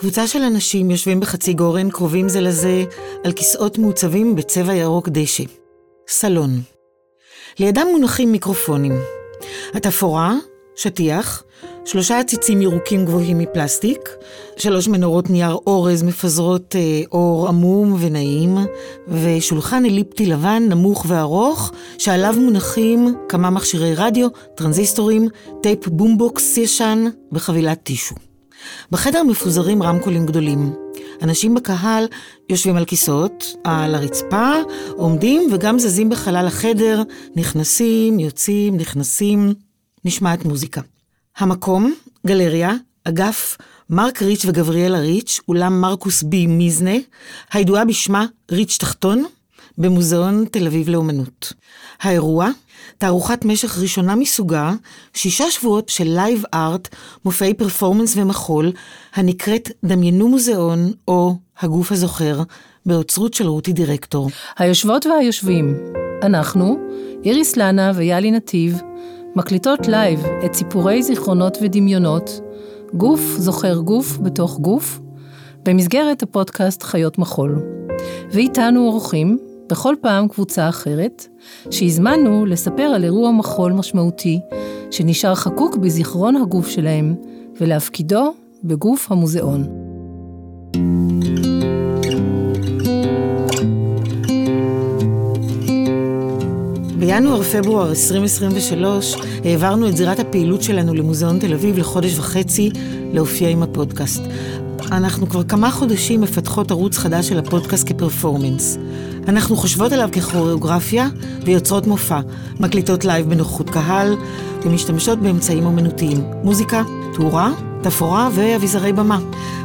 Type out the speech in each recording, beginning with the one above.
קבוצה של אנשים יושבים בחצי גורן, קרובים זה לזה, על כיסאות מעוצבים בצבע ירוק דשא. סלון. לידם מונחים מיקרופונים. התפאורה, שטיח, שלושה עציצים ירוקים גבוהים מפלסטיק, שלוש מנורות נייר אורז מפזרות אה, אור עמום ונעים, ושולחן אליפטי לבן נמוך וארוך, שעליו מונחים כמה מכשירי רדיו, טרנזיסטורים, טייפ בומבוקס ישן וחבילת טישו. בחדר מפוזרים רמקולים גדולים. אנשים בקהל יושבים על כיסאות, על הרצפה, עומדים וגם זזים בחלל החדר, נכנסים, יוצאים, נכנסים, נשמעת מוזיקה. המקום, גלריה, אגף מרק ריץ' וגבריאלה ריץ', אולם מרקוס ב. מיזנה, הידועה בשמה ריץ' תחתון, במוזיאון תל אביב לאומנות. האירוע, תערוכת משך ראשונה מסוגה, שישה שבועות של live art, מופעי פרפורמנס ומחול, הנקראת דמיינו מוזיאון, או הגוף הזוכר, באוצרות של רותי דירקטור. היושבות והיושבים, אנחנו, איריס לנה ויאלי נתיב, מקליטות לייב את סיפורי זיכרונות ודמיונות, גוף זוכר גוף בתוך גוף, במסגרת הפודקאסט חיות מחול. ואיתנו אורחים, בכל פעם קבוצה אחרת, שהזמנו לספר על אירוע מחול משמעותי, שנשאר חקוק בזיכרון הגוף שלהם, ולהפקידו בגוף המוזיאון. בינואר-פברואר 2023 העברנו את זירת הפעילות שלנו למוזיאון תל אביב לחודש וחצי להופיע עם הפודקאסט. אנחנו כבר כמה חודשים מפתחות ערוץ חדש של הפודקאסט כפרפורמנס. אנחנו חושבות עליו ככוריאוגרפיה ויוצרות מופע, מקליטות לייב בנוכחות קהל ומשתמשות באמצעים אומנותיים, מוזיקה, תאורה, תפאורה ואביזרי במה.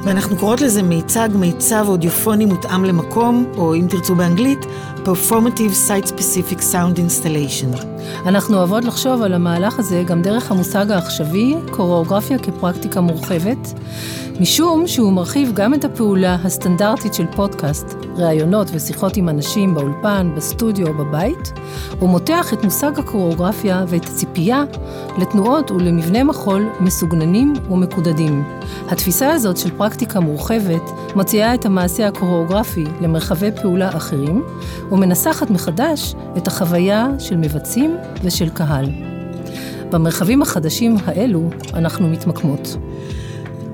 ואנחנו קוראות לזה מיצג, מיצב אודיופוני מותאם למקום, או אם תרצו באנגלית, Performative Site Specific Sound Installation. אנחנו אוהבות לחשוב על המהלך הזה גם דרך המושג העכשווי, קוריאוגרפיה כפרקטיקה מורחבת, משום שהוא מרחיב גם את הפעולה הסטנדרטית של פודקאסט, ראיונות ושיחות עם אנשים באולפן, בסטודיו או בבית, ומותח את מושג הקוריאוגרפיה ואת הציפייה לתנועות ולמבנה מחול מסוגננים ומקודדים. התפיסה הזאת של פרקטיקה מורחבת מוציאה את המעשה הקוריאוגרפי למרחבי פעולה אחרים, ומנסחת מחדש את החוויה של מבצעים ושל קהל. במרחבים החדשים האלו אנחנו מתמקמות.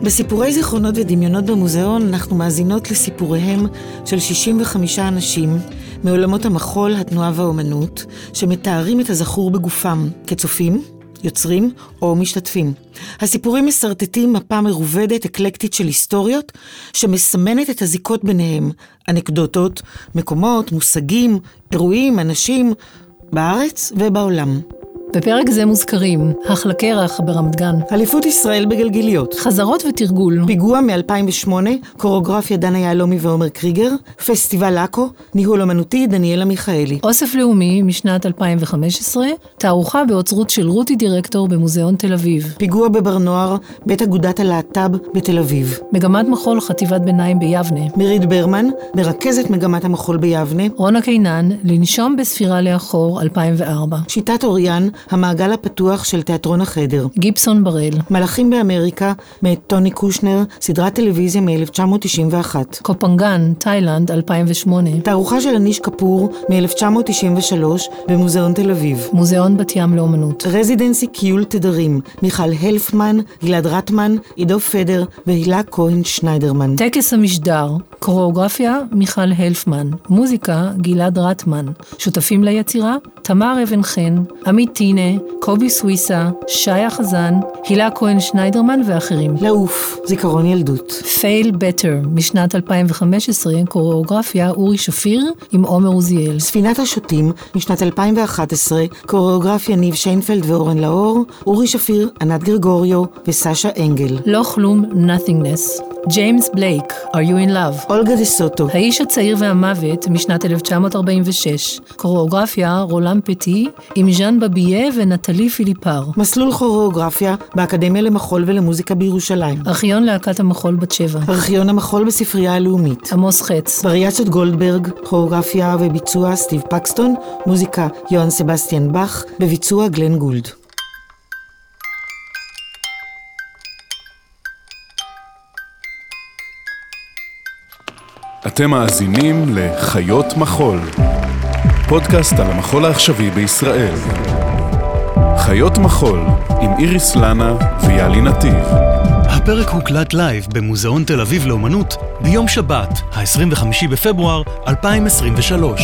בסיפורי זיכרונות ודמיונות במוזיאון אנחנו מאזינות לסיפוריהם של 65 אנשים מעולמות המחול, התנועה והאומנות, שמתארים את הזכור בגופם כצופים, יוצרים או משתתפים. הסיפורים מסרטטים מפה מרובדת, אקלקטית של היסטוריות, שמסמנת את הזיקות ביניהם, אנקדוטות, מקומות, מושגים, אירועים, אנשים, בארץ ובעולם. בפרק זה מוזכרים החלה קרח ברמת גן, אליפות ישראל בגלגיליות, חזרות ותרגול, פיגוע מ-2008, קוריאוגרפיה דנה יהלומי ועומר קריגר, פסטיבל עכו, ניהול אמנותי דניאלה מיכאלי. אוסף לאומי משנת 2015, תערוכה באוצרות של רותי דירקטור במוזיאון תל אביב, פיגוע בבר נוער, בית אגודת הלהט"ב בתל אביב. מגמת מחול חטיבת ביניים ביבנה, מירית ברמן, מרכזת מגמת המחול ביבנה, רונה קינן, לנשום בספירה לאחור 2004, שיטת אוריאן, המעגל הפתוח של תיאטרון החדר. גיבסון בראל, מלאכים באמריקה, מאת טוני קושנר, סדרת טלוויזיה מ-1991. קופנגן, תאילנד 2008, תערוכה של אניש כפור מ-1993 במוזיאון תל אביב. מוזיאון בת ים לאומנות, residency קיול תדרים, מיכל הלפמן, גלעד רטמן, עידו פדר והילה כהן שניידרמן. טקס המשדר, קוריאוגרפיה מיכל הלפמן, מוזיקה גלעד רטמן, שותפים ליצירה תמר אבן חן, עמית טינה, קובי סוויסה, שי החזן, הילה כהן שניידרמן ואחרים. לעוף, זיכרון ילדות. Fail Better, משנת 2015, קוריאוגרפיה אורי שפיר עם עומר עוזיאל. ספינת השוטים, משנת 2011, קוריאוגרפיה ניב שיינפלד ואורן לאור, אורי שפיר, ענת גרגוריו וסשה אנגל. לא כלום, nothingness. ג'יימס בלייק, are you in love? אולגה דה סוטו, האיש הצעיר והמוות משנת 1946, קוריאוגרפיה רולן פטי עם ז'אן בבילה ונטלי פיליפר. מסלול כוריאוגרפיה באקדמיה למחול ולמוזיקה בירושלים. ארכיון להקת המחול בת שבע. ארכיון המחול בספרייה הלאומית. עמוס חץ. וריאציות גולדברג, כוריאוגרפיה וביצוע סטיב פקסטון, מוזיקה יוהאן סבסטיאן באך, בביצוע גלן גולד. אתם מאזינים לחיות מחול, פודקאסט על המחול העכשווי בישראל. חיות מחול עם איריס לנה ויאלי נתיב. הפרק הוקלט לייב במוזיאון תל אביב לאומנות ביום שבת, ה-25 בפברואר 2023.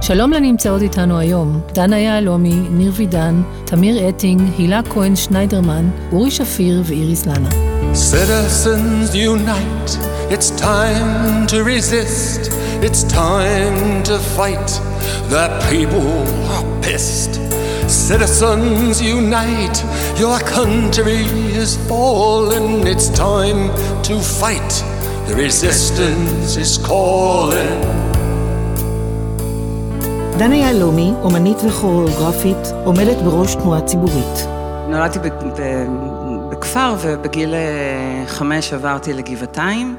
שלום לנמצאות איתנו היום, דנה יהלומי, ניר וידן, תמיר אטינג, הילה כהן שניידרמן, אורי שפיר ואיריס לנה. Citizens unite, it's time to resist, it's time to fight, the people are pissed. Citizens unite, your country is falling, it's time to fight, the resistance is calling. דנה יהלומי, אומנית וכוריאוגרפית, עומדת בראש תנועה ציבורית. נולדתי בכפר ובגיל אה, חמש עברתי לגבעתיים,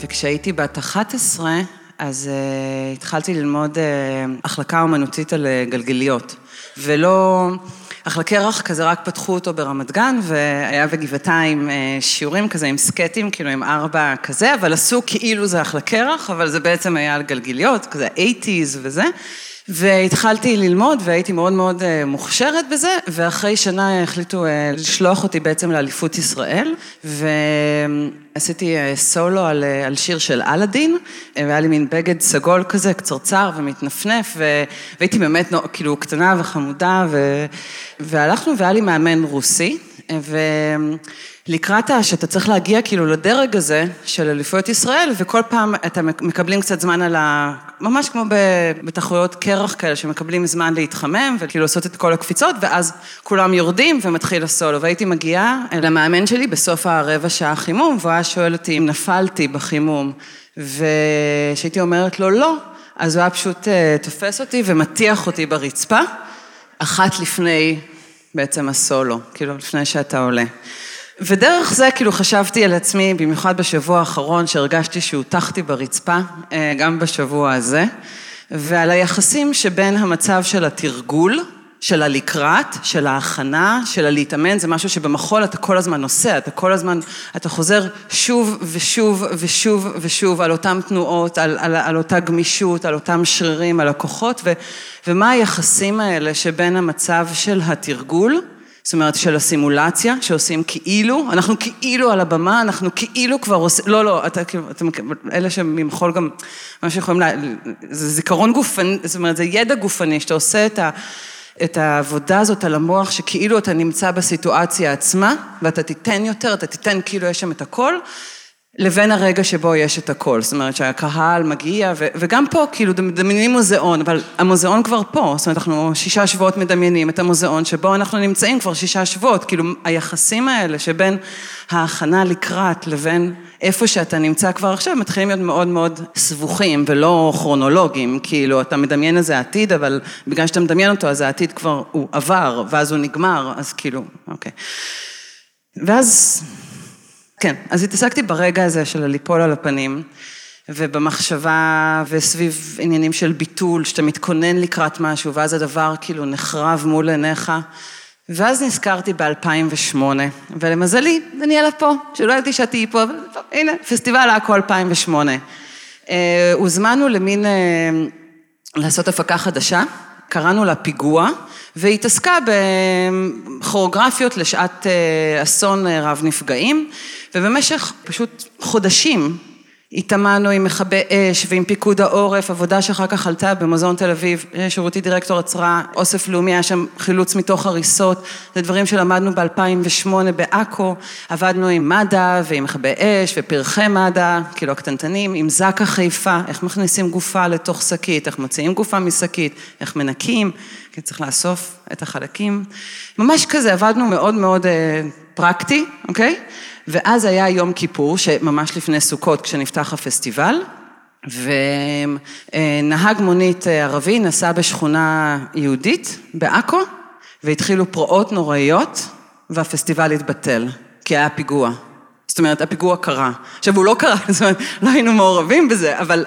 וכשהייתי בת 11 אז uh, התחלתי ללמוד uh, החלקה אומנותית על uh, גלגליות. ולא... החלקי רך כזה רק פתחו אותו ברמת גן, והיה בגבעתיים שיעורים כזה עם סקטים, כאילו עם ארבע כזה, אבל עשו כאילו זה החלקי רך, אבל זה בעצם היה על גלגליות, כזה 80's וזה. והתחלתי ללמוד והייתי מאוד מאוד מוכשרת בזה, ואחרי שנה החליטו לשלוח אותי בעצם לאליפות ישראל, ועשיתי סולו על, על שיר של אלאדין, והיה לי מין בגד סגול כזה, קצרצר ומתנפנף, ו... והייתי באמת כאילו קטנה וחמודה, ו... והלכנו והיה לי מאמן רוסי, ו... לקראת שאתה צריך להגיע כאילו לדרג הזה של אליפויות ישראל, וכל פעם אתה מקבלים קצת זמן על ה... ממש כמו בתחרויות קרח כאלה, שמקבלים זמן להתחמם, וכאילו לעשות את כל הקפיצות, ואז כולם יורדים ומתחיל הסולו. והייתי מגיעה למאמן שלי בסוף הרבע שעה חימום, והוא היה שואל אותי אם נפלתי בחימום, וכשהייתי אומרת לו לא, אז הוא היה פשוט תופס אותי ומטיח אותי ברצפה, אחת לפני בעצם הסולו, כאילו לפני שאתה עולה. ודרך זה כאילו חשבתי על עצמי, במיוחד בשבוע האחרון שהרגשתי שהוטחתי ברצפה, גם בשבוע הזה, ועל היחסים שבין המצב של התרגול, של הלקראת, של ההכנה, של הלהתאמן, זה משהו שבמחול אתה כל הזמן נוסע, אתה כל הזמן, אתה חוזר שוב ושוב ושוב ושוב על אותן תנועות, על, על, על אותה גמישות, על אותם שרירים, על הכוחות, ו, ומה היחסים האלה שבין המצב של התרגול, זאת אומרת, של הסימולציה, שעושים כאילו, אנחנו כאילו על הבמה, אנחנו כאילו כבר עושים, לא, לא, אתה, אתם, אלה שממחול גם, מה שיכולים, לה, זה זיכרון גופני, זאת אומרת, זה ידע גופני, שאתה עושה את ה... את העבודה הזאת על המוח, שכאילו אתה נמצא בסיטואציה עצמה, ואתה תיתן יותר, אתה תיתן כאילו יש שם את הכל, לבין הרגע שבו יש את הכל, זאת אומרת שהקהל מגיע, ו- וגם פה כאילו מדמיינים מוזיאון, אבל המוזיאון כבר פה, זאת אומרת אנחנו שישה שבועות מדמיינים את המוזיאון שבו אנחנו נמצאים כבר שישה שבועות, כאילו היחסים האלה שבין ההכנה לקראת לבין איפה שאתה נמצא כבר עכשיו, מתחילים להיות מאוד מאוד סבוכים ולא כרונולוגיים, כאילו אתה מדמיין איזה עתיד, אבל בגלל שאתה מדמיין אותו אז העתיד כבר הוא עבר, ואז הוא נגמר, אז כאילו, אוקיי. ואז... כן, אז התעסקתי ברגע הזה של ליפול על הפנים, ובמחשבה וסביב עניינים של ביטול, שאתה מתכונן לקראת משהו, ואז הדבר כאילו נחרב מול עיניך. ואז נזכרתי ב-2008, ולמזלי, דניאלה פה, שלא ידעתי שאת תהיי פה, אבל הנה, פסטיבל עכו 2008. הוזמנו למין, לעשות הפקה חדשה, קראנו לה פיגוע, והיא התעסקה בכוריאוגרפיות לשעת אסון רב נפגעים, ובמשך פשוט חודשים התאמנו עם מכבי אש ועם פיקוד העורף, עבודה שאחר כך עלתה במוזיאון תל אביב, שירותי דירקטור עצרה, אוסף לאומי, היה שם חילוץ מתוך הריסות, זה דברים שלמדנו ב-2008 בעכו, עבדנו עם מד"א ועם מכבי אש ופרחי מד"א, כאילו הקטנטנים, עם זק"א חיפה, איך מכניסים גופה לתוך שקית, איך מוציאים גופה משקית, איך מנקים, כי צריך לאסוף את החלקים, ממש כזה, עבדנו מאוד מאוד פרקטי, אוקיי? ואז היה יום כיפור, שממש לפני סוכות כשנפתח הפסטיבל, ונהג מונית ערבי נסע בשכונה יהודית בעכו, והתחילו פרעות נוראיות, והפסטיבל התבטל, כי היה פיגוע. זאת אומרת, הפיגוע קרה. עכשיו, הוא לא קרה, זאת אומרת, לא היינו מעורבים בזה, אבל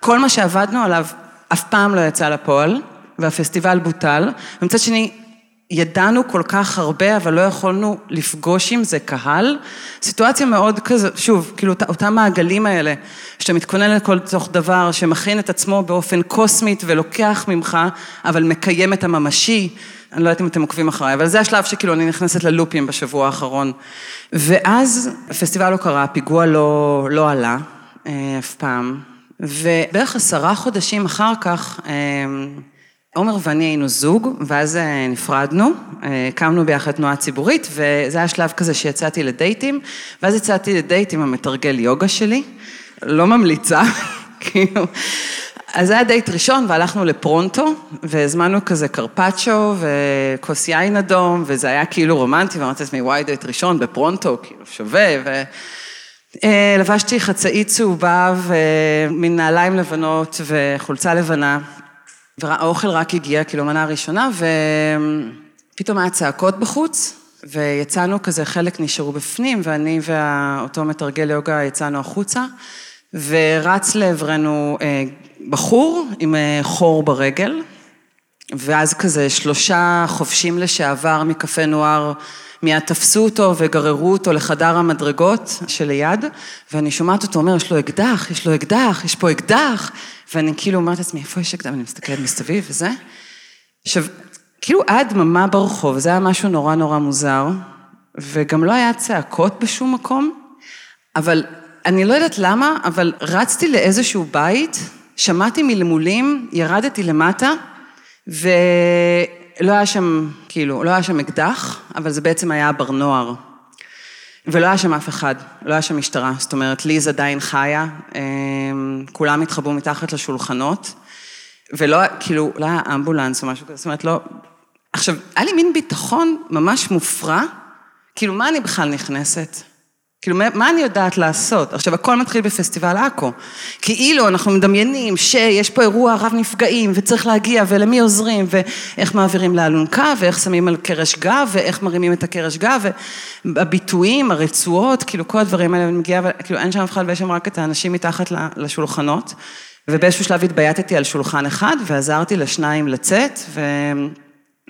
כל מה שעבדנו עליו אף פעם לא יצא לפועל, והפסטיבל בוטל, ומצד שני, ידענו כל כך הרבה, אבל לא יכולנו לפגוש עם זה קהל. סיטואציה מאוד כזה, שוב, כאילו אותם מעגלים האלה, שאתה מתכונן לכל תוך דבר, שמכין את עצמו באופן קוסמית ולוקח ממך, אבל מקיים את הממשי. אני לא יודעת אם אתם עוקבים אחריי, אבל זה השלב שכאילו אני נכנסת ללופים בשבוע האחרון. ואז הפסטיבל לא קרה, הפיגוע לא, לא עלה אה, אף פעם, ובערך עשרה חודשים אחר כך, אה, עומר ואני היינו זוג, ואז אה, נפרדנו, הקמנו ביחד תנועה ציבורית, וזה היה שלב כזה שיצאתי לדייטים, ואז יצאתי לדייט עם המתרגל יוגה שלי, לא ממליצה, כאילו, אז זה היה דייט ראשון והלכנו לפרונטו, והזמנו כזה קרפצ'ו וכוס יין אדום, וזה היה כאילו רומנטי, ואמרתי לעצמי, וואי, דייט ראשון בפרונטו, כאילו שווה, ולבשתי חצאית צהובה ומין נעליים לבנות וחולצה לבנה, והאוכל רק הגיע, כאילו מנה ראשונה, ופתאום היה צעקות בחוץ, ויצאנו כזה, חלק נשארו בפנים, ואני ואותו מתרגל יוגה יצאנו החוצה, ורץ לעברנו אה, בחור עם אה, חור ברגל, ואז כזה שלושה חובשים לשעבר מקפה נוער מיד תפסו אותו וגררו אותו לחדר המדרגות שליד, ואני שומעת אותו אומר, יש לו אקדח, יש לו אקדח, יש פה אקדח, ואני כאילו אומרת לעצמי, איפה יש אקדח? ואני מסתכלת מסביב וזה. עכשיו, כאילו היה דממה ברחוב, זה היה משהו נורא נורא מוזר, וגם לא היה צעקות בשום מקום, אבל אני לא יודעת למה, אבל רצתי לאיזשהו בית, שמעתי מלמולים, ירדתי למטה, ולא היה שם, כאילו, לא היה שם אקדח, אבל זה בעצם היה בר נוער. ולא היה שם אף אחד, לא היה שם משטרה, זאת אומרת, ליז עדיין חיה, אמ, כולם התחבאו מתחת לשולחנות, ולא, כאילו, לא היה אמבולנס או משהו כזה, זאת אומרת, לא... עכשיו, היה לי מין ביטחון ממש מופרע, כאילו, מה אני בכלל נכנסת? כאילו, מה אני יודעת לעשות? עכשיו, הכל מתחיל בפסטיבל עכו. כאילו, אנחנו מדמיינים שיש פה אירוע רב נפגעים, וצריך להגיע, ולמי עוזרים, ואיך מעבירים לאלונקה, ואיך שמים על קרש גב, ואיך מרימים את הקרש גב, והביטויים, הרצועות, כאילו, כל הדברים האלה, אני מגיעה, כאילו, אין שם אף אחד, ויש שם רק את האנשים מתחת לשולחנות. ובאיזשהו שלב התבייתתי על שולחן אחד, ועזרתי לשניים לצאת, ו...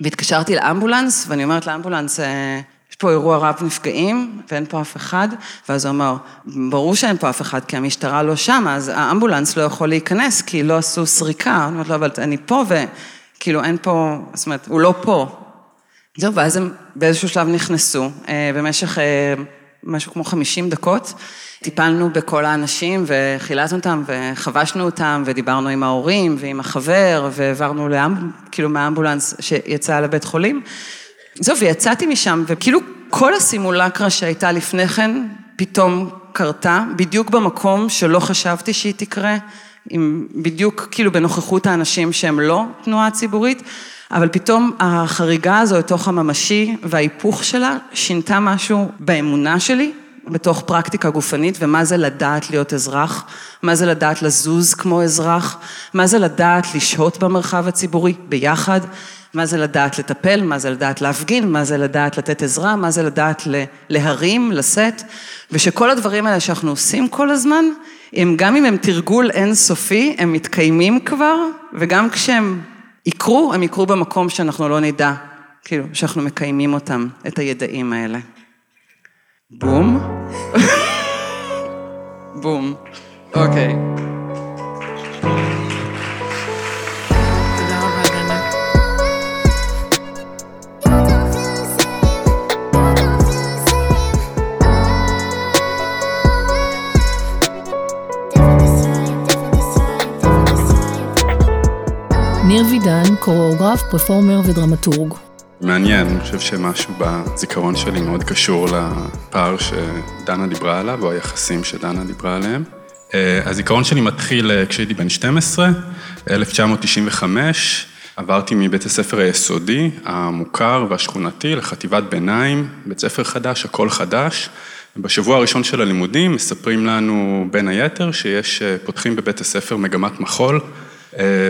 והתקשרתי לאמבולנס, ואני אומרת לאמבולנס, אה, יש פה אירוע רב נפגעים ואין פה אף אחד, ואז הוא אמר, ברור שאין פה אף אחד כי המשטרה לא שם, אז האמבולנס לא יכול להיכנס כי לא עשו סריקה, אני אומרת לו, אבל אני פה וכאילו אין פה, זאת אומרת, הוא לא פה. זהו, ואז הם באיזשהו שלב נכנסו, אה, במשך אה, משהו כמו 50 דקות, טיפלנו בכל האנשים וחילצנו אותם וחבשנו אותם ודיברנו עם ההורים ועם החבר והעברנו לאמב... כאילו מהאמבולנס שיצא לבית חולים. זהו, ויצאתי משם, וכאילו כל הסימולקרה שהייתה לפני כן, פתאום קרתה, בדיוק במקום שלא חשבתי שהיא תקרה, עם, בדיוק כאילו בנוכחות האנשים שהם לא תנועה ציבורית, אבל פתאום החריגה הזו לתוך הממשי וההיפוך שלה שינתה משהו באמונה שלי, בתוך פרקטיקה גופנית, ומה זה לדעת להיות אזרח, מה זה לדעת לזוז כמו אזרח, מה זה לדעת לשהות במרחב הציבורי ביחד, מה זה לדעת לטפל, מה זה לדעת להפגין, מה זה לדעת לתת עזרה, מה זה לדעת להרים, לשאת, ושכל הדברים האלה שאנחנו עושים כל הזמן, הם גם אם הם תרגול אינסופי, הם מתקיימים כבר, וגם כשהם יקרו, הם יקרו במקום שאנחנו לא נדע, כאילו, שאנחנו מקיימים אותם, את הידעים האלה. בום. בום. אוקיי. ניר וידן, קוריאוגרף, פרפורמר ודרמטורג. מעניין, אני חושב שמשהו בזיכרון שלי מאוד קשור לפער שדנה דיברה עליו, או היחסים שדנה דיברה עליהם. אה, הזיכרון שלי מתחיל אה, כשהייתי בן 12, 1995, עברתי מבית הספר היסודי, המוכר והשכונתי, לחטיבת ביניים, בית ספר חדש, הכל חדש. בשבוע הראשון של הלימודים מספרים לנו בין היתר שיש, אה, פותחים בבית הספר מגמת מחול,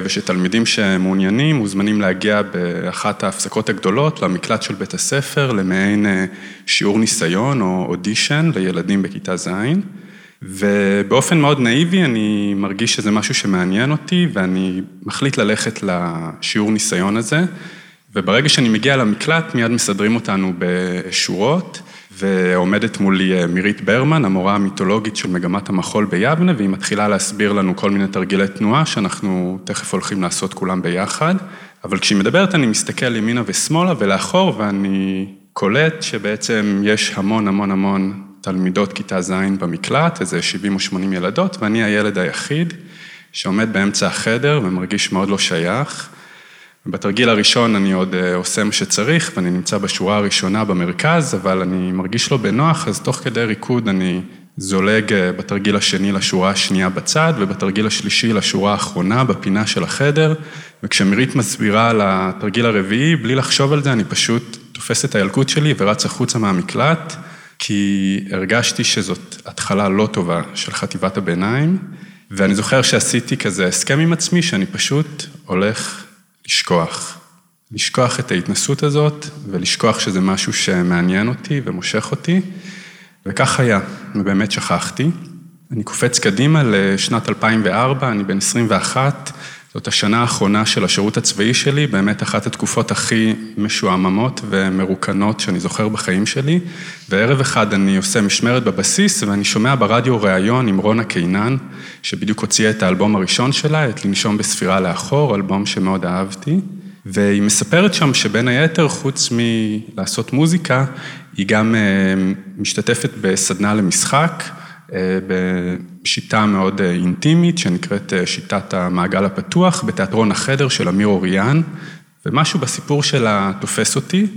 ושתלמידים שמעוניינים מוזמנים להגיע באחת ההפסקות הגדולות למקלט של בית הספר, למעין אה, שיעור ניסיון או אודישן לילדים בכיתה ז', ובאופן מאוד נאיבי אני מרגיש שזה משהו שמעניין אותי ואני מחליט ללכת לשיעור ניסיון הזה, וברגע שאני מגיע למקלט, מיד מסדרים אותנו בשורות, ועומדת מולי אה, מירית ברמן, המורה המיתולוגית של מגמת המחול ביבנה, והיא מתחילה להסביר לנו כל מיני תרגילי תנועה שאנחנו תכף הולכים לעשות כולם ביחד. אבל כשהיא מדברת אני מסתכל ימינה ושמאלה ולאחור, ואני קולט שבעצם יש המון המון המון תלמידות כיתה ז' במקלט, איזה 70 או 80 ילדות, ואני הילד היחיד שעומד באמצע החדר ומרגיש מאוד לא שייך. בתרגיל הראשון אני עוד אה, עושה מה שצריך, ואני נמצא בשורה הראשונה במרכז, אבל אני מרגיש לא בנוח, אז תוך כדי ריקוד אני זולג אה, בתרגיל השני לשורה השנייה בצד, ובתרגיל השלישי לשורה האחרונה בפינה של החדר, וכשמירית מסבירה על התרגיל הרביעי, בלי לחשוב על זה, אני פשוט תופס את הילקוט שלי ורץ החוצה מהמקלט, כי הרגשתי שזאת התחלה לא טובה של חטיבת הביניים, ואני זוכר שעשיתי כזה הסכם עם עצמי, שאני פשוט הולך לשכוח. לשכוח את ההתנסות הזאת, ולשכוח שזה משהו שמעניין אותי ומושך אותי, וכך היה, ובאמת שכחתי. אני קופץ קדימה לשנת 2004, אני בן 21, זאת השנה האחרונה של השירות הצבאי שלי, באמת אחת התקופות הכי משועממות ומרוקנות שאני זוכר בחיים שלי, וערב אחד אני עושה משמרת בבסיס ואני שומע ברדיו ראיון עם רונה קינן, שבדיוק הוציאה את האלבום הראשון שלה, את לנשום בספירה לאחור, אלבום שמאוד אהבתי, והיא מספרת שם שבין היתר, חוץ מלעשות מוזיקה, היא גם אה, משתתפת בסדנה למשחק, בשיטה מאוד אה, אינטימית, שנקראת אה, שיטת המעגל הפתוח, בתיאטרון החדר של אמיר אוריאן, ומשהו בסיפור שלה תופס אותי,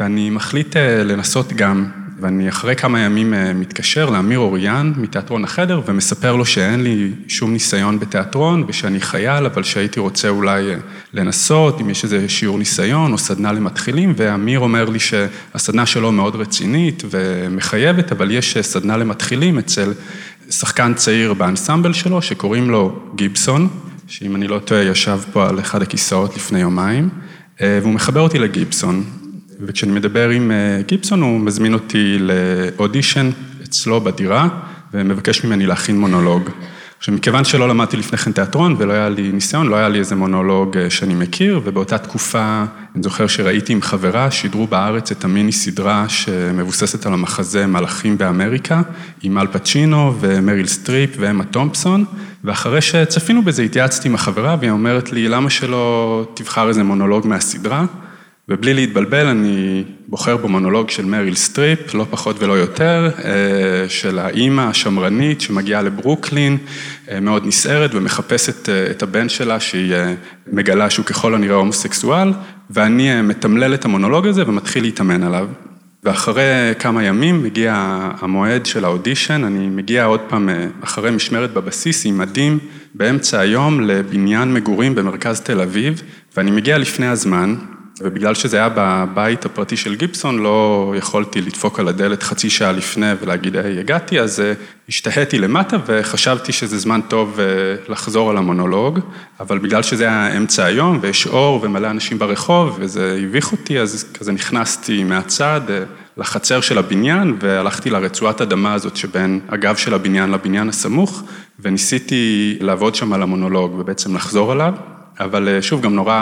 ואני מחליט לנסות גם ואני אחרי כמה ימים אה, מתקשר לאמיר אוריאן מתיאטרון החדר ומספר לו שאין לי שום ניסיון בתיאטרון ושאני חייל, אבל שהייתי רוצה אולי אה, לנסות, אם יש איזה שיעור ניסיון או סדנה למתחילים, ואמיר אומר לי שהסדנה שלו מאוד רצינית ומחייבת, אבל יש אה, סדנה למתחילים אצל שחקן צעיר באנסמבל שלו שקוראים לו גיבסון, שאם אני לא טועה ישב פה על אחד הכיסאות לפני יומיים, והוא מחבר אותי לגיבסון. וכשאני מדבר עם אה, גיבסון, הוא מזמין אותי לאודישן אצלו בדירה, ומבקש ממני להכין מונולוג. עכשיו, מכיוון שלא למדתי לפני כן תיאטרון ולא היה לי ניסיון, לא היה לי איזה מונולוג אה, שאני מכיר, ובאותה תקופה, אני זוכר שראיתי עם חברה, שידרו בארץ את המיני סדרה שמבוססת על המחזה מלאכים באמריקה, עם אל פצ'ינו ומריל סטריפ ואמה תומפסון, ואחרי שצפינו בזה התייעצתי עם החברה, והיא אומרת לי, למה שלא תבחר איזה מונולוג מהסדרה? ובלי להתבלבל, אני בוחר במונולוג של מריל סטריפ, לא פחות ולא יותר, אה, של האימא השמרנית שמגיעה לברוקלין, אה, מאוד נסערת ומחפשת אה, את הבן שלה, שהיא מגלה שהוא ככל הנראה הומוסקסואל, ואני מתמלל את המונולוג הזה ומתחיל להתאמן עליו. ואחרי כמה ימים מגיע המועד של האודישן, אני מגיע עוד פעם אחרי משמרת בבסיס עם מדים באמצע היום לבניין מגורים במרכז תל אביב, ואני מגיע לפני הזמן, ובגלל שזה היה בבית הפרטי של גיבסון, לא יכולתי לדפוק על הדלת חצי שעה לפני ולהגיד, היי, הגעתי, אז אה, השתהיתי למטה וחשבתי שזה זמן טוב אה, לחזור על המונולוג, אבל בגלל שזה היה אמצע היום ויש אור ומלא אנשים ברחוב וזה הביך אותי, אז כזה נכנסתי מהצד אה, לחצר של הבניין והלכתי לרצועת אדמה הזאת שבין הגב של הבניין לבניין הסמוך, וניסיתי לעבוד שם על המונולוג ובעצם לחזור עליו. אבל אה, שוב, גם נורא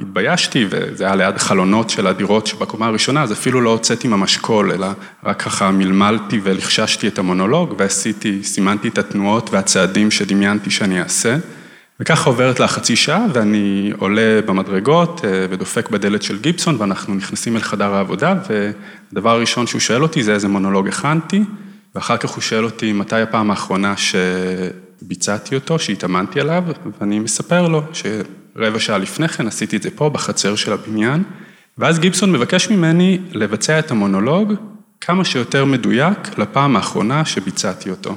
התביישתי, וזה היה ליד חלונות של הדירות שבקומה הראשונה, אז אפילו לא הוצאתי ממש קול, אלא רק ככה מלמלתי ולחששתי את המונולוג, ועשיתי, סימנתי את התנועות והצעדים שדמיינתי שאני אעשה. וככה עוברת לה חצי שעה, ואני עולה במדרגות אה, ודופק בדלת של גיבסון, ואנחנו נכנסים אל חדר העבודה, והדבר הראשון שהוא שואל אותי זה איזה מונולוג הכנתי, ואחר כך הוא שואל אותי מתי הפעם האחרונה ש... ביצעתי אותו, שהתאמנתי עליו, ואני מספר לו שרבע שעה לפני כן עשיתי את זה פה, בחצר של הבניין, ואז גיבסון מבקש ממני לבצע את המונולוג כמה שיותר מדויק לפעם האחרונה שביצעתי אותו.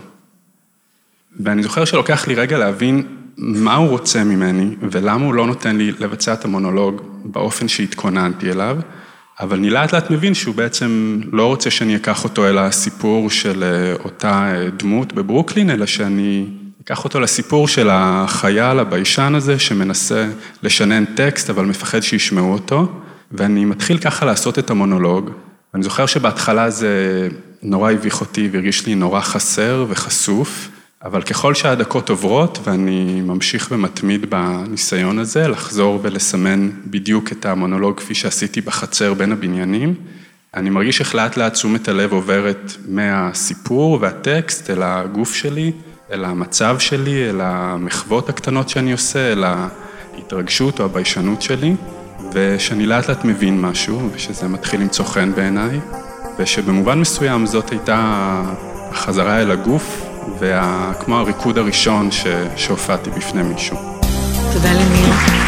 ואני זוכר שלוקח לי רגע להבין מה הוא רוצה ממני, ולמה הוא לא נותן לי לבצע את המונולוג באופן שהתכוננתי אליו, אבל אני לאט לאט מבין שהוא בעצם לא רוצה שאני אקח אותו אל הסיפור של אה, אותה אה, דמות בברוקלין, אלא שאני אקח אותו לסיפור של החייל הביישן הזה שמנסה לשנן טקסט, אבל מפחד שישמעו אותו, ואני מתחיל ככה לעשות את המונולוג. אני זוכר שבהתחלה זה נורא הביך אותי והרגיש לי נורא חסר וחשוף, אבל ככל שהדקות עוברות ואני ממשיך ומתמיד בניסיון הזה, לחזור ולסמן בדיוק את המונולוג כפי שעשיתי בחצר בין הבניינים, אני מרגיש איך לאט לאט תשומת הלב עוברת מהסיפור והטקסט אל הגוף שלי, אל המצב שלי, אל המחוות הקטנות שאני עושה, אל ההתרגשות או הביישנות שלי, ושאני לאט לאט מבין משהו, ושזה מתחיל למצוא חן בעיניי, ושבמובן מסוים זאת הייתה החזרה אל הגוף, וכמו הריקוד הראשון שהופעתי בפני מישהו. תודה לניר.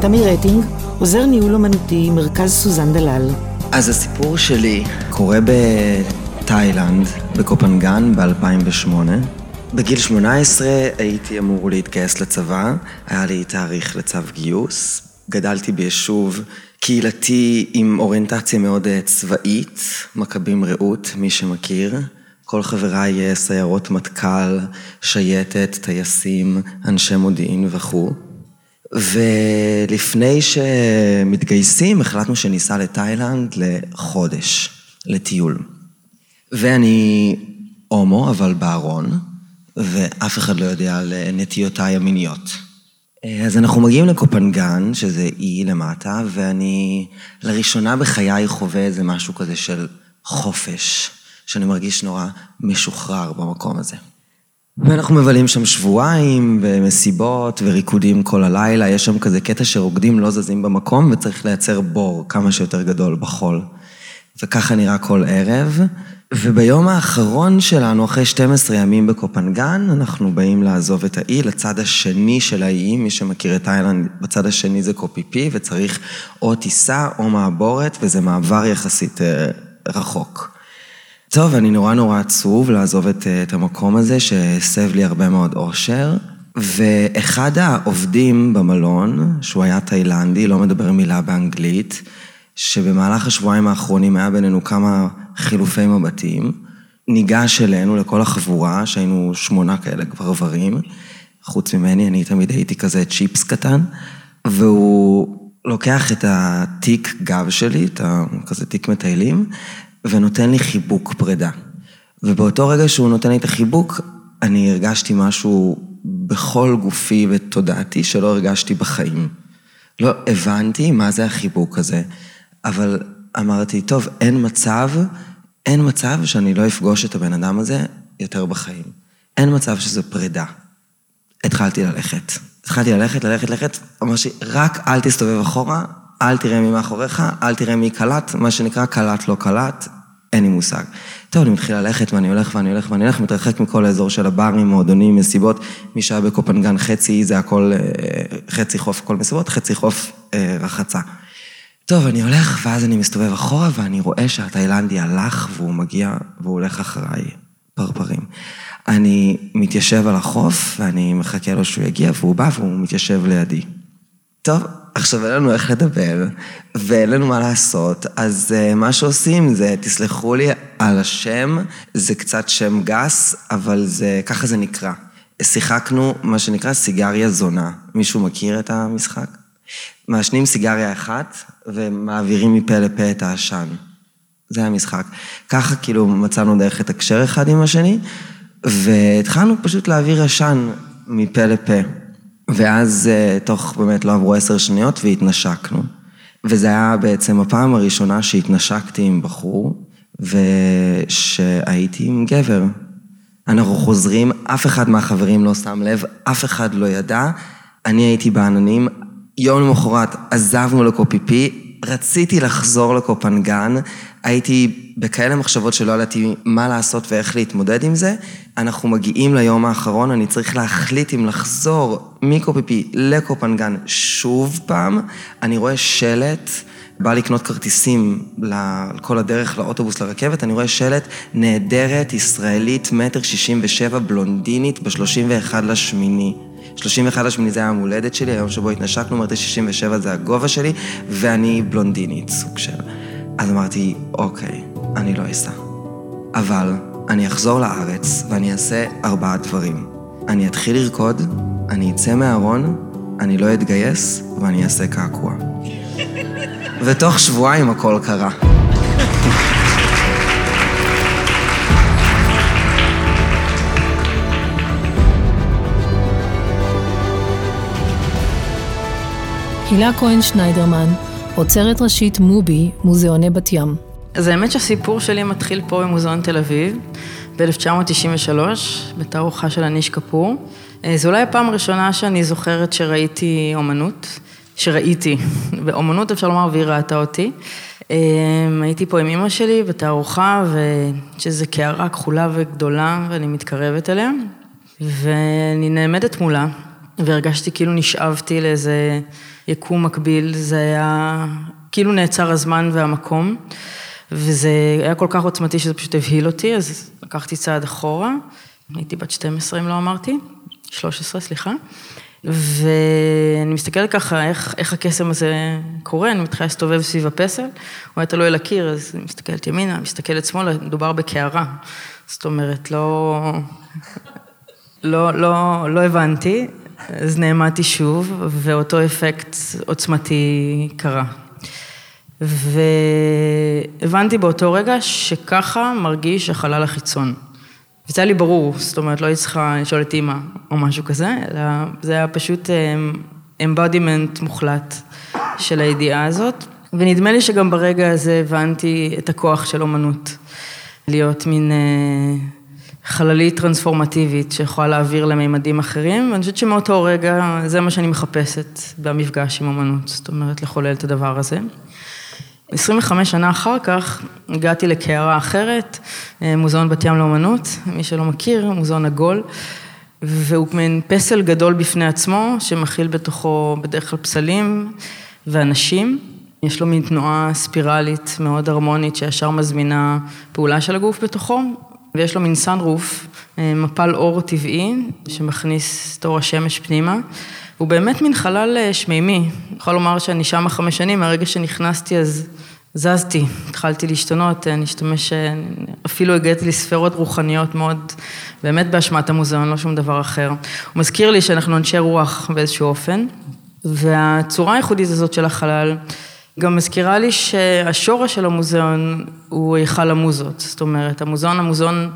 תמי רטינג, עוזר ניהול אומנותי, מרכז סוזן דלל. אז הסיפור שלי קורה בתאילנד, בקופנגן, ב-2008. בגיל 18 הייתי אמור להתגייס לצבא, היה לי תאריך לצו גיוס. גדלתי ביישוב קהילתי עם אוריינטציה מאוד אה, צבאית, מכבים רעות, מי שמכיר. כל חבריי אה, סיירות מטכ"ל, שייטת, טייסים, אנשי מודיעין וכו'. ולפני שמתגייסים, החלטנו שניסע לתאילנד לחודש, לטיול. ואני הומו, אבל בארון, ואף אחד לא יודע על נטיותיי המיניות. אז אנחנו מגיעים לקופנגן, שזה אי למטה, ואני לראשונה בחיי חווה איזה משהו כזה של חופש, שאני מרגיש נורא משוחרר במקום הזה. ואנחנו מבלים שם שבועיים, במסיבות וריקודים כל הלילה, יש שם כזה קטע שרוקדים לא זזים במקום וצריך לייצר בור כמה שיותר גדול בחול. וככה נראה כל ערב. וביום האחרון שלנו, אחרי 12 ימים בקופנגן, אנחנו באים לעזוב את האי לצד השני של האי, מי שמכיר את איילנד, בצד השני זה קופיפי, וצריך או טיסה או מעבורת, וזה מעבר יחסית אה, רחוק. טוב, אני נורא נורא עצוב לעזוב את, אה, את המקום הזה, שהסב לי הרבה מאוד אושר. ואחד העובדים במלון, שהוא היה תאילנדי, לא מדבר מילה באנגלית, שבמהלך השבועיים האחרונים היה בינינו כמה חילופי מבטים, ניגש אלינו, לכל החבורה, שהיינו שמונה כאלה גברברים, חוץ ממני, אני תמיד הייתי כזה צ'יפס קטן, והוא לוקח את התיק גב שלי, את. כזה תיק מטיילים, ונותן לי חיבוק פרידה. ובאותו רגע שהוא נותן לי את החיבוק, אני הרגשתי משהו בכל גופי ותודעתי שלא הרגשתי בחיים. לא הבנתי מה זה החיבוק הזה, אבל אמרתי, טוב, אין מצב, אין מצב שאני לא אפגוש את הבן אדם הזה יותר בחיים. אין מצב שזה פרידה. התחלתי ללכת. התחלתי ללכת, ללכת, ללכת, אמרתי, רק אל תסתובב אחורה, אל תראה מי מאחוריך, אל תראה מי קלט, מה שנקרא קלט לא קלט, אין לי מושג. טוב, אני מתחיל ללכת ואני הולך ואני הולך ואני הולך, מתרחק מכל האזור של הברים, מועדונים, מסיבות. מי שהיה בקופנגן חצי זה הכל, אה, חצי חוף כל מסיבות, חצי חוף אה, רחצה. טוב, אני הולך, ואז אני מסתובב אחורה, ואני רואה שהתאילנדי הלך, והוא מגיע, והוא הולך אחריי, פרפרים. אני מתיישב על החוף, ואני מחכה לו שהוא יגיע, והוא בא, והוא מתיישב לידי. טוב, עכשיו אין לנו איך לדבר, ואין לנו מה לעשות, אז uh, מה שעושים זה, תסלחו לי על השם, זה קצת שם גס, אבל זה, ככה זה נקרא. שיחקנו מה שנקרא סיגריה זונה. מישהו מכיר את המשחק? מעשנים סיגריה אחת ומעבירים מפה לפה את העשן. זה המשחק. ככה כאילו מצאנו דרך לתקשר אחד עם השני, והתחלנו פשוט להעביר עשן מפה לפה. ואז אה, תוך באמת לא עברו עשר שניות והתנשקנו. וזה היה בעצם הפעם הראשונה שהתנשקתי עם בחור, ושהייתי עם גבר. אנחנו חוזרים, אף אחד מהחברים לא שם לב, אף אחד לא ידע. אני הייתי בעננים, יום למחרת עזבנו לקופיפי, רציתי לחזור לקופנגן, הייתי בכאלה מחשבות שלא ידעתי מה לעשות ואיך להתמודד עם זה. אנחנו מגיעים ליום האחרון, אני צריך להחליט אם לחזור מקופיפי לקופנגן שוב פעם. אני רואה שלט, בא לקנות כרטיסים לכל הדרך לאוטובוס לרכבת, אני רואה שלט נהדרת, ישראלית, מטר שישים ושבע, בלונדינית, בשלושים ואחד לשמיני. 31 לשמיני זה היה יום הולדת שלי, היום שבו התנשקנו, אמרתי 67 זה הגובה שלי, ואני בלונדינית, סוג של... אז אמרתי, אוקיי, אני לא אסע. אבל אני אחזור לארץ ואני אעשה ארבעה דברים. אני אתחיל לרקוד, אני אצא מהארון, אני לא אתגייס ואני אעשה קעקוע. ותוך שבועיים הכל קרה. הילה כהן שניידרמן, עוצרת ראשית מובי, מוזיאוני בת ים. אז האמת שהסיפור שלי מתחיל פה במוזיאון תל אביב, ב-1993, בתערוכה של אניש כפור. אה, זו אולי הפעם הראשונה שאני זוכרת שראיתי אומנות, שראיתי, באומנות אפשר לומר, והיא ראתה אותי. אה, הייתי פה עם אימא שלי בתערוכה, ושזו קערה כחולה וגדולה, ואני מתקרבת אליה, ואני נעמדת מולה, והרגשתי כאילו נשאבתי לאיזה יקום מקביל, זה היה כאילו נעצר הזמן והמקום, וזה היה כל כך עוצמתי שזה פשוט הבהיל אותי, אז לקחתי צעד אחורה, הייתי בת 12 אם לא אמרתי, 13 סליחה, ואני מסתכלת ככה איך, איך הקסם הזה קורה, אני מתחילה להסתובב סביב הפסל, הוא היה תלוי על הקיר, אז אני מסתכלת ימינה, מסתכלת שמאלה, מדובר בקערה, זאת אומרת, לא... לא, לא, לא הבנתי, אז נעמדתי שוב, ואותו אפקט עוצמתי קרה. והבנתי באותו רגע שככה מרגיש החלל החיצון. וזה היה לי ברור, זאת אומרת, לא הייתי צריכה לשאול את אימא או משהו כזה, אלא זה היה פשוט embodiment מוחלט של הידיעה הזאת. ונדמה לי שגם ברגע הזה הבנתי את הכוח של אומנות. להיות מין חללית טרנספורמטיבית שיכולה להעביר למימדים אחרים, ואני חושבת שמאותו רגע זה מה שאני מחפשת במפגש עם אמנות, זאת אומרת לחולל את הדבר הזה. 25 שנה אחר כך הגעתי לקערה אחרת, מוזיאון בת ים לאומנות, מי שלא מכיר, מוזיאון עגול, והוא מין פסל גדול בפני עצמו, שמכיל בתוכו בדרך כלל פסלים ואנשים. יש לו מין תנועה ספירלית מאוד הרמונית שישר מזמינה פעולה של הגוף בתוכו, ויש לו מין סאנרוף, מפל אור טבעי, שמכניס את אור השמש פנימה. הוא באמת מין חלל שמימי. אני יכולה לומר שאני שמה חמש שנים, מהרגע שנכנסתי אז זזתי, התחלתי להשתנות, אני אשתמש, אפילו הגעתי לספרות רוחניות מאוד, באמת באשמת המוזיאון, לא שום דבר אחר. הוא מזכיר לי שאנחנו אנשי רוח באיזשהו אופן, והצורה הייחודית הזאת של החלל, גם מזכירה לי שהשורש של המוזיאון הוא היכל המוזות, זאת אומרת, המוזיאון, המוזיאון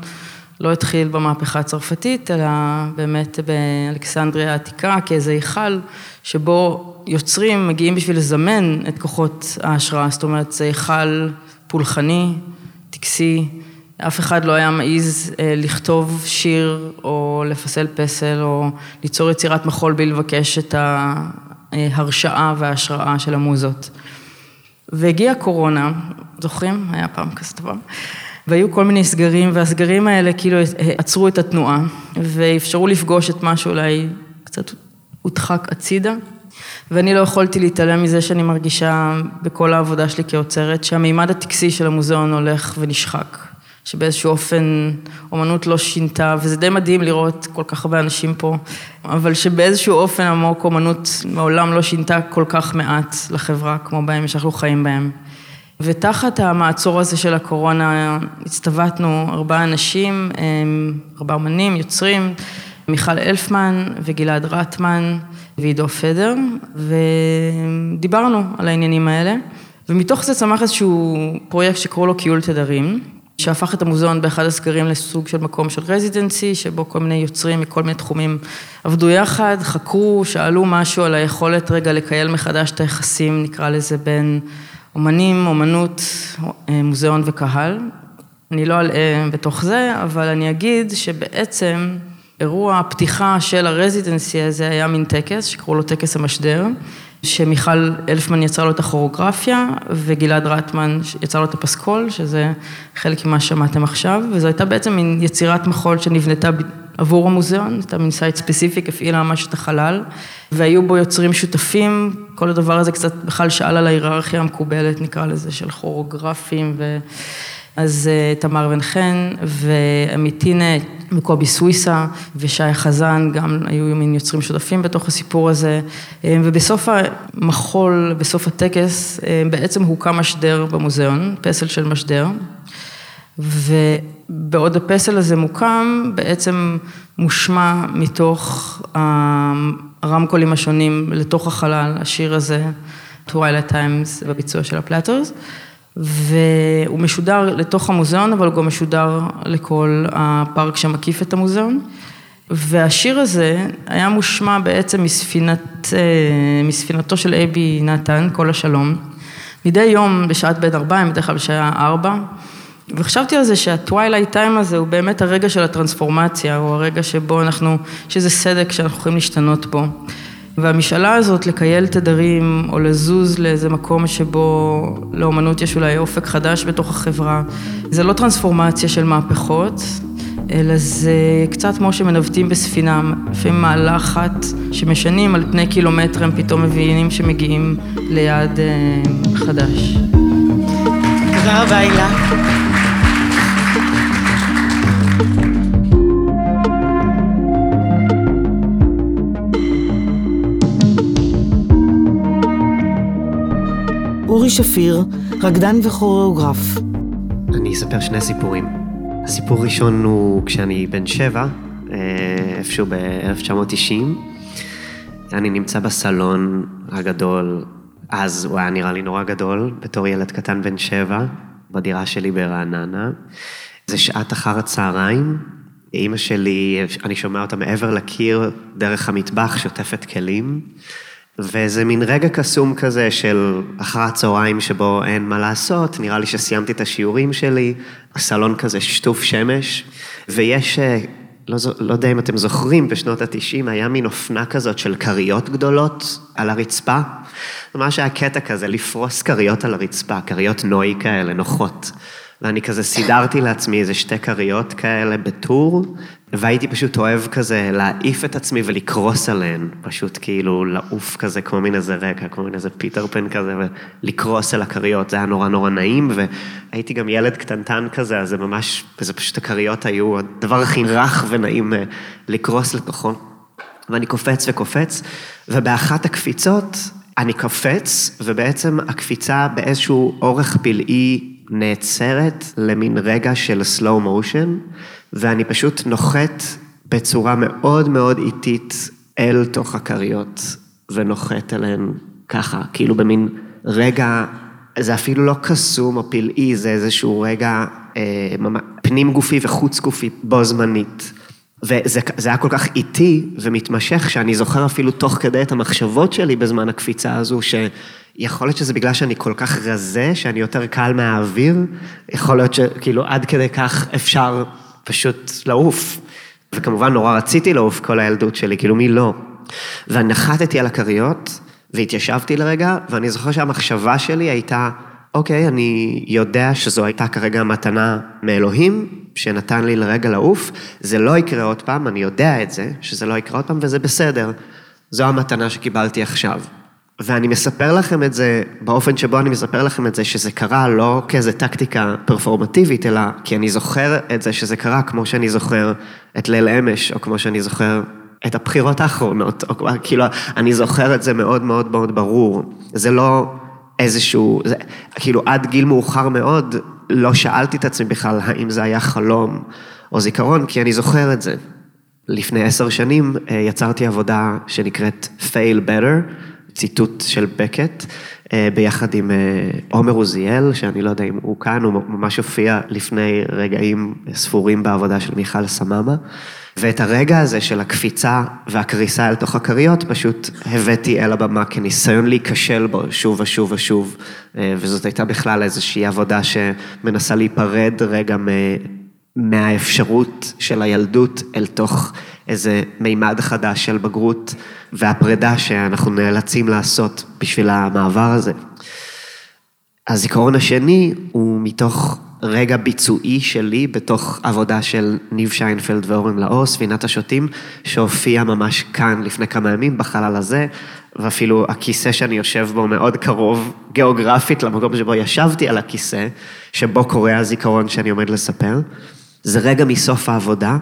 לא התחיל במהפכה הצרפתית, אלא באמת באלכסנדריה העתיקה, כאיזה היכל שבו יוצרים מגיעים בשביל לזמן את כוחות ההשראה, זאת אומרת, זה היכל פולחני, טקסי, אף אחד לא היה מעז לכתוב שיר או לפסל פסל או ליצור יצירת מחול בלי לבקש את ההרשאה וההשראה של המוזות. והגיעה קורונה, זוכרים? היה פעם כזה דבר. והיו כל מיני סגרים, והסגרים האלה כאילו עצרו את התנועה, ואפשרו לפגוש את מה שאולי קצת הודחק הצידה. ואני לא יכולתי להתעלם מזה שאני מרגישה בכל העבודה שלי כאוצרת, שהמימד הטקסי של המוזיאון הולך ונשחק. שבאיזשהו אופן אומנות לא שינתה, וזה די מדהים לראות כל כך הרבה אנשים פה, אבל שבאיזשהו אופן עמוק אומנות מעולם לא שינתה כל כך מעט לחברה כמו בהם שאנחנו חיים בהם. ותחת המעצור הזה של הקורונה הצטוותנו ארבעה אנשים, ארבעה אמנים, יוצרים, מיכל אלפמן וגלעד רטמן ועידו פדר, ודיברנו על העניינים האלה, ומתוך זה צמח איזשהו פרויקט שקראו לו קיול תדרים. שהפך את המוזיאון באחד הסגרים לסוג של מקום של residency, שבו כל מיני יוצרים מכל מיני תחומים עבדו יחד, חקרו, שאלו משהו על היכולת רגע לקייל מחדש את היחסים, נקרא לזה, בין אומנים, אומנות, מוזיאון וקהל. אני לא אלאה בתוך זה, אבל אני אגיד שבעצם אירוע הפתיחה של ה residency הזה היה מין טקס, שקראו לו טקס המשדר. שמיכל הלפמן יצרה לו את הכוריאוגרפיה, וגלעד רטמן יצר לו את הפסקול, שזה חלק ממה ששמעתם עכשיו, וזו הייתה בעצם מין יצירת מחול שנבנתה עבור המוזיאון, הייתה מין site specific, הפעילה ממש את החלל, והיו בו יוצרים שותפים, כל הדבר הזה קצת בכלל שאל על ההיררכיה המקובלת, נקרא לזה, של כוריאוגרפים, ו... אז תמר אבן חן ועמית טינה וקובי סוויסה ושי חזן, גם היו מין יוצרים שותפים בתוך הסיפור הזה, ובסוף המחול, בסוף הטקס, בעצם הוקם משדר במוזיאון, פסל של משדר, בעוד הפסל הזה מוקם, בעצם מושמע מתוך הרמקולים השונים לתוך החלל, השיר הזה, Twilight Times, בביצוע של הפלטרס. והוא משודר לתוך המוזיאון, אבל הוא גם משודר לכל הפארק שמקיף את המוזיאון. והשיר הזה היה מושמע בעצם מספינת, אה, מספינתו של אייבי נתן, קול השלום. מדי יום בשעת בין ערביים, בדרך כלל בשעה ארבע. וחשבתי על זה שה twilight time הזה הוא באמת הרגע של הטרנספורמציה, הוא הרגע שבו אנחנו, שזה סדק שאנחנו יכולים להשתנות בו. והמשאלה הזאת לכייל תדרים או לזוז לאיזה מקום שבו לאומנות יש אולי אופק חדש בתוך החברה, זה לא טרנספורמציה של מהפכות, אלא זה קצת כמו שמנווטים בספינה, לפעמים מעלה אחת שמשנים על פני קילומטרים, פתאום מבינים שמגיעים ליעד אה, חדש. תודה רבה, הילה. אורי שפיר, רקדן וכוריאוגרף. אני אספר שני סיפורים. הסיפור הראשון הוא כשאני בן שבע, אה, איפשהו ב-1990. אני נמצא בסלון הגדול, אז הוא היה נראה לי נורא גדול, בתור ילד קטן בן שבע, בדירה שלי ברעננה. זה שעת אחר הצהריים, אימא שלי, אני שומע אותה מעבר לקיר, דרך המטבח, שוטפת כלים. וזה מין רגע קסום כזה של אחר הצהריים שבו אין מה לעשות, נראה לי שסיימתי את השיעורים שלי, הסלון כזה שטוף שמש, ויש, אה, לא, לא יודע אם אתם זוכרים, בשנות התשעים היה מין אופנה כזאת של כריות גדולות על הרצפה. ממש היה קטע כזה, לפרוס כריות על הרצפה, כריות נוי כאלה, נוחות. ואני כזה סידרתי לעצמי איזה שתי כריות כאלה בטור, והייתי פשוט אוהב כזה להעיף את עצמי ולקרוס עליהן, פשוט כאילו לעוף כזה כמו מין איזה רקע, כמו מין איזה פיטר פן כזה, ולקרוס על הכריות, זה היה נורא נורא נעים, והייתי גם ילד קטנטן כזה, אז זה ממש, וזה פשוט הכריות היו הדבר הכי רך ונעים אה, לקרוס לתוכו. ואני קופץ וקופץ, ובאחת הקפיצות אני קופץ, ובעצם הקפיצה באיזשהו אורך פלאי נעצרת למין רגע של slow motion, ואני פשוט נוחת בצורה מאוד מאוד איטית אל תוך הכריות, ונוחת אליהן ככה, כאילו במין רגע, זה אפילו לא קסום או פלאי, זה איזשהו רגע אה, פנים גופי וחוץ גופי בו זמנית. וזה היה כל כך איטי ומתמשך, שאני זוכר אפילו תוך כדי את המחשבות שלי בזמן הקפיצה הזו, שיכול להיות שזה בגלל שאני כל כך רזה, שאני יותר קל מהאוויר, יכול להיות שכאילו עד כדי כך אפשר פשוט לעוף. וכמובן נורא רציתי לעוף כל הילדות שלי, כאילו מי לא. ונחתתי על הכריות, והתיישבתי לרגע, ואני זוכר שהמחשבה שלי הייתה, אוקיי, אני יודע שזו הייתה כרגע מתנה מאלוהים, שנתן לי לרגע לעוף, זה לא יקרה עוד פעם, אני יודע את זה, שזה לא יקרה עוד פעם, וזה בסדר. זו המתנה שקיבלתי עכשיו. ואני מספר לכם את זה, באופן שבו אני מספר לכם את זה, שזה קרה לא כאיזה טקטיקה פרפורמטיבית, אלא כי אני זוכר את זה שזה קרה כמו שאני זוכר את ליל אמש, או כמו שאני זוכר את הבחירות האחרונות, או כאילו, אני זוכר את זה מאוד מאוד מאוד ברור. זה לא איזשהו, זה, כאילו עד גיל מאוחר מאוד, לא שאלתי את עצמי בכלל האם זה היה חלום או זיכרון, כי אני זוכר את זה. לפני עשר שנים אה, יצרתי עבודה שנקראת Fail Better, ציטוט של בקט, אה, ביחד עם אה, עומר עוזיאל, שאני לא יודע אם הוא כאן, הוא ממש הופיע לפני רגעים ספורים בעבודה של מיכל סממה. ואת הרגע הזה של הקפיצה והקריסה אל תוך הכריות, פשוט הבאתי אל הבמה כניסיון להיכשל בו שוב ושוב ושוב. אה, וזאת הייתה בכלל איזושהי עבודה שמנסה להיפרד רגע מהאפשרות של הילדות אל תוך איזה מימד חדש של בגרות והפרידה שאנחנו נאלצים לעשות בשביל המעבר הזה. הזיכרון השני הוא מתוך רגע ביצועי שלי בתוך עבודה של ניב שיינפלד ואורן לאור, ספינת השוטים, שהופיע ממש כאן לפני כמה ימים בחלל הזה, ואפילו הכיסא שאני יושב בו מאוד קרוב גיאוגרפית למקום שבו ישבתי על הכיסא, שבו קורה הזיכרון שאני עומד לספר. זה רגע מסוף העבודה.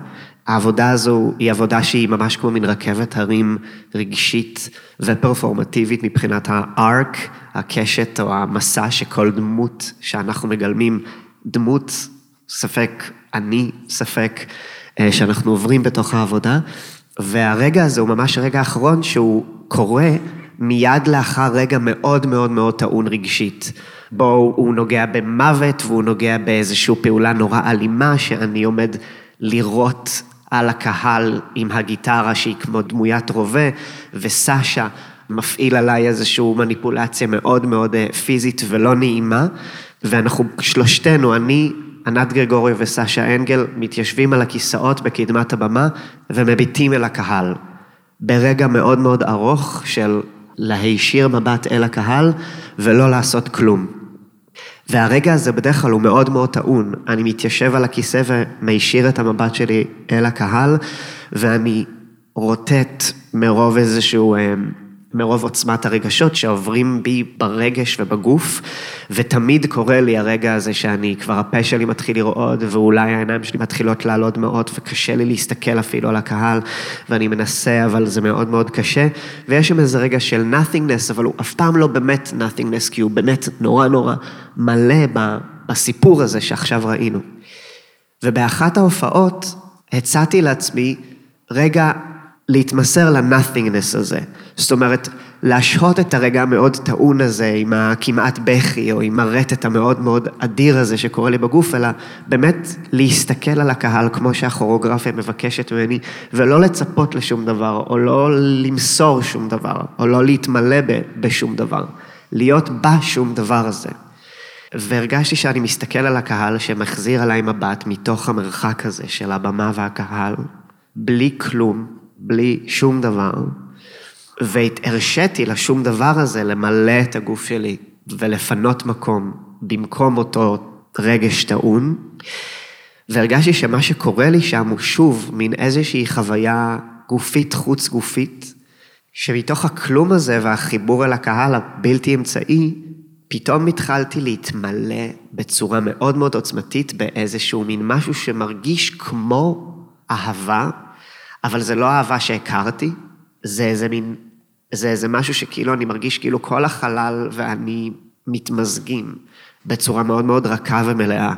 העבודה הזו היא עבודה שהיא ממש כמו מין רכבת הרים רגשית ופרפורמטיבית מבחינת הארק, הקשת או המסע שכל דמות שאנחנו מגלמים דמות ספק אני, ספק אה, שאנחנו עוברים בתוך העבודה, והרגע הזה הוא ממש הרגע האחרון שהוא קורה מיד לאחר רגע מאוד מאוד מאוד טעון רגשית. בו הוא נוגע במוות והוא נוגע באיזושהי פעולה נורא אלימה שאני עומד לראות על הקהל עם הגיטרה שהיא כמו דמוית רובה, וסשה מפעיל עליי איזושהי מניפולציה מאוד מאוד אה, פיזית ולא נעימה, ואנחנו שלושתנו, אני, ענת גרגורי וסשה אנגל, מתיישבים על הכיסאות בקדמת הבמה ומביטים אל הקהל. ברגע מאוד מאוד ארוך של להישיר מבט אל הקהל ולא לעשות כלום. והרגע הזה בדרך כלל הוא מאוד מאוד טעון. אני מתיישב על הכיסא ומישיר את המבט שלי אל הקהל, ואני רוטט מרוב איזשהו אה, מרוב עוצמת הרגשות שעוברים בי ברגש ובגוף, ותמיד קורה לי הרגע הזה שאני, כבר הפה שלי מתחיל לרעוד, ואולי העיניים שלי מתחילות לעלות מאוד, וקשה לי להסתכל אפילו על הקהל, ואני מנסה, אבל זה מאוד מאוד קשה, ויש שם איזה רגע של nothingness, אבל הוא אף פעם לא באמת nothingness, כי הוא באמת נורא נורא מלא בסיפור הזה שעכשיו ראינו. ובאחת ההופעות הצעתי לעצמי, רגע, להתמסר לנותינגנס הזה. זאת אומרת, להשהות את הרגע המאוד טעון הזה עם הכמעט בכי, או עם הרטט המאוד מאוד אדיר הזה שקורה לי בגוף, אלא באמת להסתכל על הקהל כמו שהכוריאוגרפיה מבקשת ממני, ולא לצפות לשום דבר, או לא למסור שום דבר, או לא להתמלא בשום דבר. להיות בשום דבר הזה. והרגשתי שאני מסתכל על הקהל שמחזיר עליי מבט מתוך המרחק הזה של הבמה והקהל, בלי כלום, בלי שום דבר, והרשיתי לשום דבר הזה למלא את הגוף שלי ולפנות מקום במקום אותו רגש טעון, והרגשתי שמה שקורה לי שם הוא שוב מין איזושהי חוויה גופית חוץ גופית, שמתוך הכלום הזה והחיבור אל הקהל הבלתי אמצעי, פתאום התחלתי להתמלא בצורה מאוד מאוד עוצמתית באיזשהו מין משהו שמרגיש כמו אהבה, אבל זה לא אהבה שהכרתי, זה איזה מין, זה איזה משהו שכאילו אני מרגיש כאילו כל החלל ואני מתמזגים בצורה מאוד מאוד רכה ומלאה.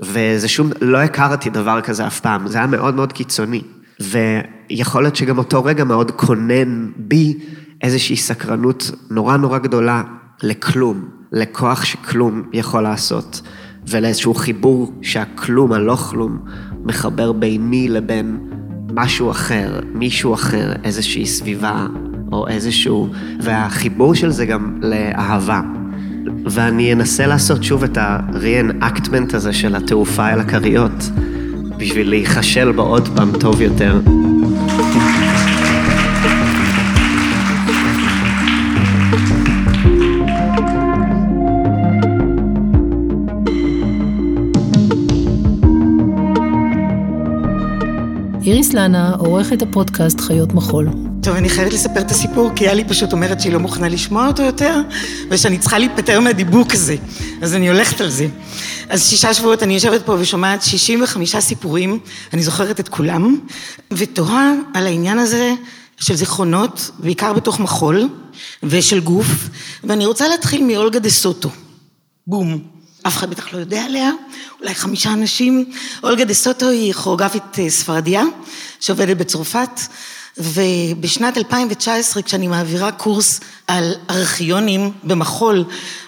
וזה שום, לא הכרתי דבר כזה אף פעם, זה היה מאוד מאוד קיצוני. ויכול להיות שגם אותו רגע מאוד כונן בי איזושהי סקרנות נורא נורא גדולה לכלום, לכוח שכלום יכול לעשות, ולאיזשהו חיבור שהכלום, הלא כלום, מחבר ביני לבין משהו אחר, מישהו אחר, איזושהי סביבה או איזשהו... והחיבור של זה גם לאהבה. ואני אנסה לעשות שוב את ה-re-enactment הזה של התעופה אל הכריות, בשביל להיכשל בו עוד פעם טוב יותר. איריס לנה, עורכת הפודקאסט חיות מחול. טוב, אני חייבת לספר את הסיפור, כי יאלי פשוט אומרת שהיא לא מוכנה לשמוע אותו יותר, ושאני צריכה להיפטר מהדיבוק הזה. אז אני הולכת על זה. אז שישה שבועות אני יושבת פה ושומעת 65 סיפורים, אני זוכרת את כולם, ותוהה על העניין הזה של זיכרונות, בעיקר בתוך מחול, ושל גוף, ואני רוצה להתחיל מאולגה דה סוטו. בום. אף אחד בטח לא יודע עליה, אולי חמישה אנשים. אולגה דה סוטו היא כוריאוגרפית אה, ספרדיה, שעובדת בצרפת, ובשנת 2019, כשאני מעבירה קורס על ארכיונים במחול,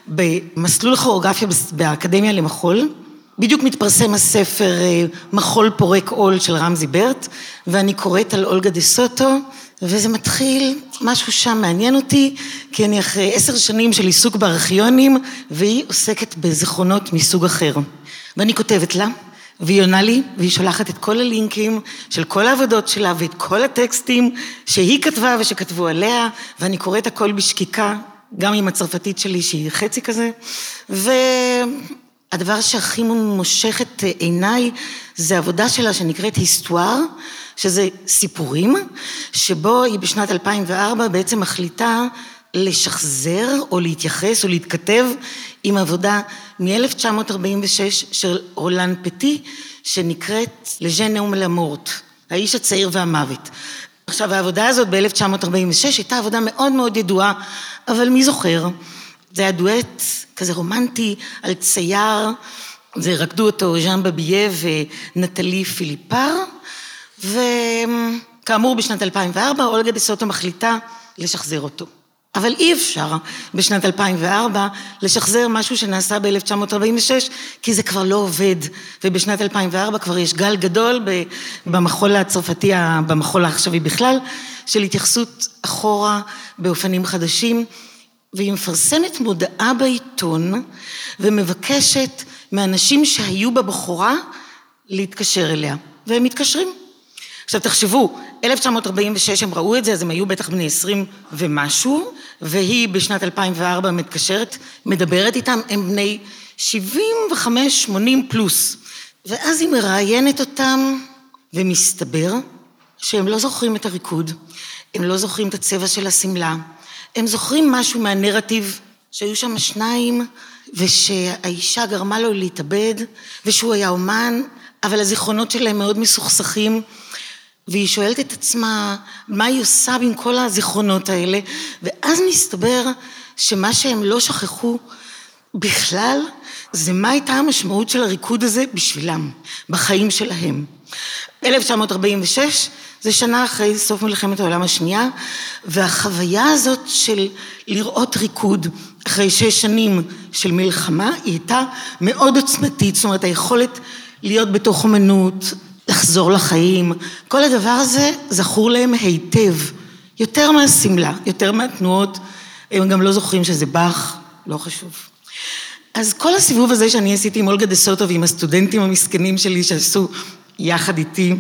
במסלול כוריאוגרפיה באקדמיה למחול, בדיוק מתפרסם הספר אה, מחול פורק עול של רמזי ברט, ואני קוראת על אולגה דה סוטו, וזה מתחיל, משהו שם מעניין אותי, כי אני אחרי עשר שנים של עיסוק בארכיונים, והיא עוסקת בזיכרונות מסוג אחר. ואני כותבת לה, והיא עונה לי, והיא שולחת את כל הלינקים של כל העבודות שלה ואת כל הטקסטים שהיא כתבה ושכתבו עליה, ואני קוראת הכל בשקיקה, גם עם הצרפתית שלי שהיא חצי כזה, והדבר שהכי מושך את עיניי זה עבודה שלה שנקראת היסטואר, שזה סיפורים, שבו היא בשנת 2004 בעצם מחליטה לשחזר או להתייחס או להתכתב עם עבודה מ-1946 של רולן פטי, שנקראת לז'נאום למורט, האיש הצעיר והמוות. עכשיו העבודה הזאת ב-1946 הייתה עבודה מאוד מאוד ידועה, אבל מי זוכר? זה היה דואט כזה רומנטי על צייר זה רקדו אותו ז'אן בביה ונטלי פיליפר, וכאמור בשנת 2004 אולגה דה סוטו מחליטה לשחזר אותו. אבל אי אפשר בשנת 2004 לשחזר משהו שנעשה ב-1946, כי זה כבר לא עובד, ובשנת 2004 כבר יש גל גדול במחול הצרפתי, במחול העכשווי בכלל, של התייחסות אחורה באופנים חדשים, והיא מפרסמת מודעה בעיתון ומבקשת מאנשים שהיו בבחורה להתקשר אליה, והם מתקשרים. עכשיו תחשבו, 1946 הם ראו את זה, אז הם היו בטח בני 20 ומשהו, והיא בשנת 2004 מתקשרת, מדברת איתם, הם בני 75, 80 פלוס. ואז היא מראיינת אותם, ומסתבר שהם לא זוכרים את הריקוד, הם לא זוכרים את הצבע של השמלה, הם זוכרים משהו מהנרטיב, שהיו שם שניים, ושהאישה גרמה לו להתאבד, ושהוא היה אומן, אבל הזיכרונות שלהם מאוד מסוכסכים. והיא שואלת את עצמה מה היא עושה עם כל הזיכרונות האלה, ואז מסתבר שמה שהם לא שכחו בכלל, זה מה הייתה המשמעות של הריקוד הזה בשבילם, בחיים שלהם. 1946 זה שנה אחרי סוף מלחמת העולם השנייה, והחוויה הזאת של לראות ריקוד אחרי שש שנים של מלחמה, היא הייתה מאוד עוצמתית, זאת אומרת היכולת להיות בתוך אמנות, לחזור לחיים, כל הדבר הזה זכור להם היטב, יותר מהשמלה, יותר מהתנועות, הם גם לא זוכרים שזה באך, לא חשוב. אז כל הסיבוב הזה שאני עשיתי עם אולגה דה סוטו ועם הסטודנטים המסכנים שלי שעשו יחד איתי,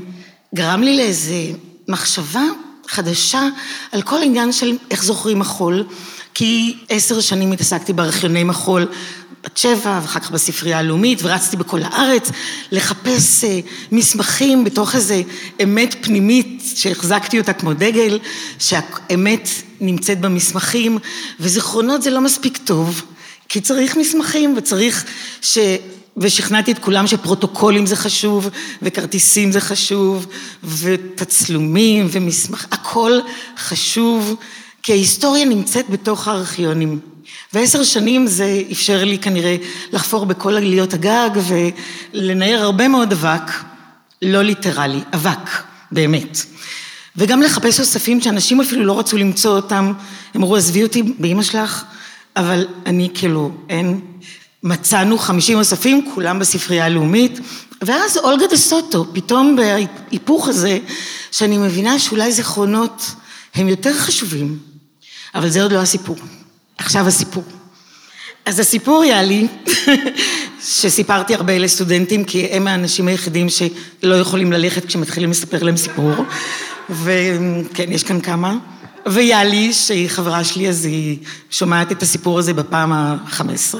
גרם לי לאיזה מחשבה חדשה על כל העניין של איך זוכרים מחול, כי עשר שנים התעסקתי בארכיוני מחול בת שבע, ואחר כך בספרייה הלאומית, ורצתי בכל הארץ לחפש אה, מסמכים בתוך איזה אמת פנימית שהחזקתי אותה כמו דגל, שהאמת נמצאת במסמכים, וזיכרונות זה לא מספיק טוב, כי צריך מסמכים וצריך ש... ושכנעתי את כולם שפרוטוקולים זה חשוב, וכרטיסים זה חשוב, ותצלומים ומסמך, הכל חשוב, כי ההיסטוריה נמצאת בתוך הארכיונים. ועשר שנים זה אפשר לי כנראה לחפור בכל עליות הגג ולנער הרבה מאוד אבק, לא ליטרלי, אבק, באמת. וגם לחפש אוספים שאנשים אפילו לא רצו למצוא אותם, הם אמרו עזבי אותי באמא שלך, אבל אני כאילו אין. מצאנו חמישים אוספים, כולם בספרייה הלאומית, ואז אולגה דה סוטו, פתאום בהיפוך הזה, שאני מבינה שאולי זיכרונות הם יותר חשובים, אבל זה עוד לא הסיפור. עכשיו הסיפור. אז הסיפור יאלי, שסיפרתי הרבה לסטודנטים, כי הם האנשים היחידים שלא יכולים ללכת כשמתחילים לספר להם סיפור, וכן, יש כאן כמה. ויאלי, שהיא חברה שלי, אז היא שומעת את הסיפור הזה בפעם ה-15,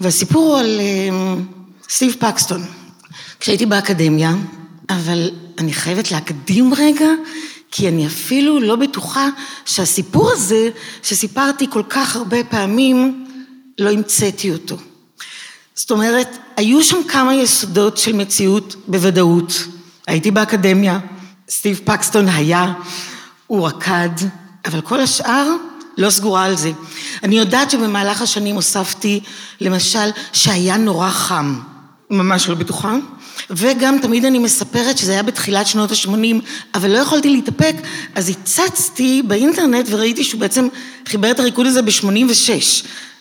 והסיפור הוא על אמ, סטיב פקסטון. כשהייתי באקדמיה, אבל אני חייבת להקדים רגע, כי אני אפילו לא בטוחה שהסיפור הזה, שסיפרתי כל כך הרבה פעמים, לא המצאתי אותו. זאת אומרת, היו שם כמה יסודות של מציאות בוודאות. הייתי באקדמיה, סטיב פקסטון היה, הוא רקד, אבל כל השאר לא סגורה על זה. אני יודעת שבמהלך השנים הוספתי, למשל, שהיה נורא חם. ממש לא בטוחה. וגם תמיד אני מספרת שזה היה בתחילת שנות ה-80, אבל לא יכולתי להתאפק, אז הצצתי באינטרנט וראיתי שהוא בעצם חיבר את הריקוד הזה ב-86.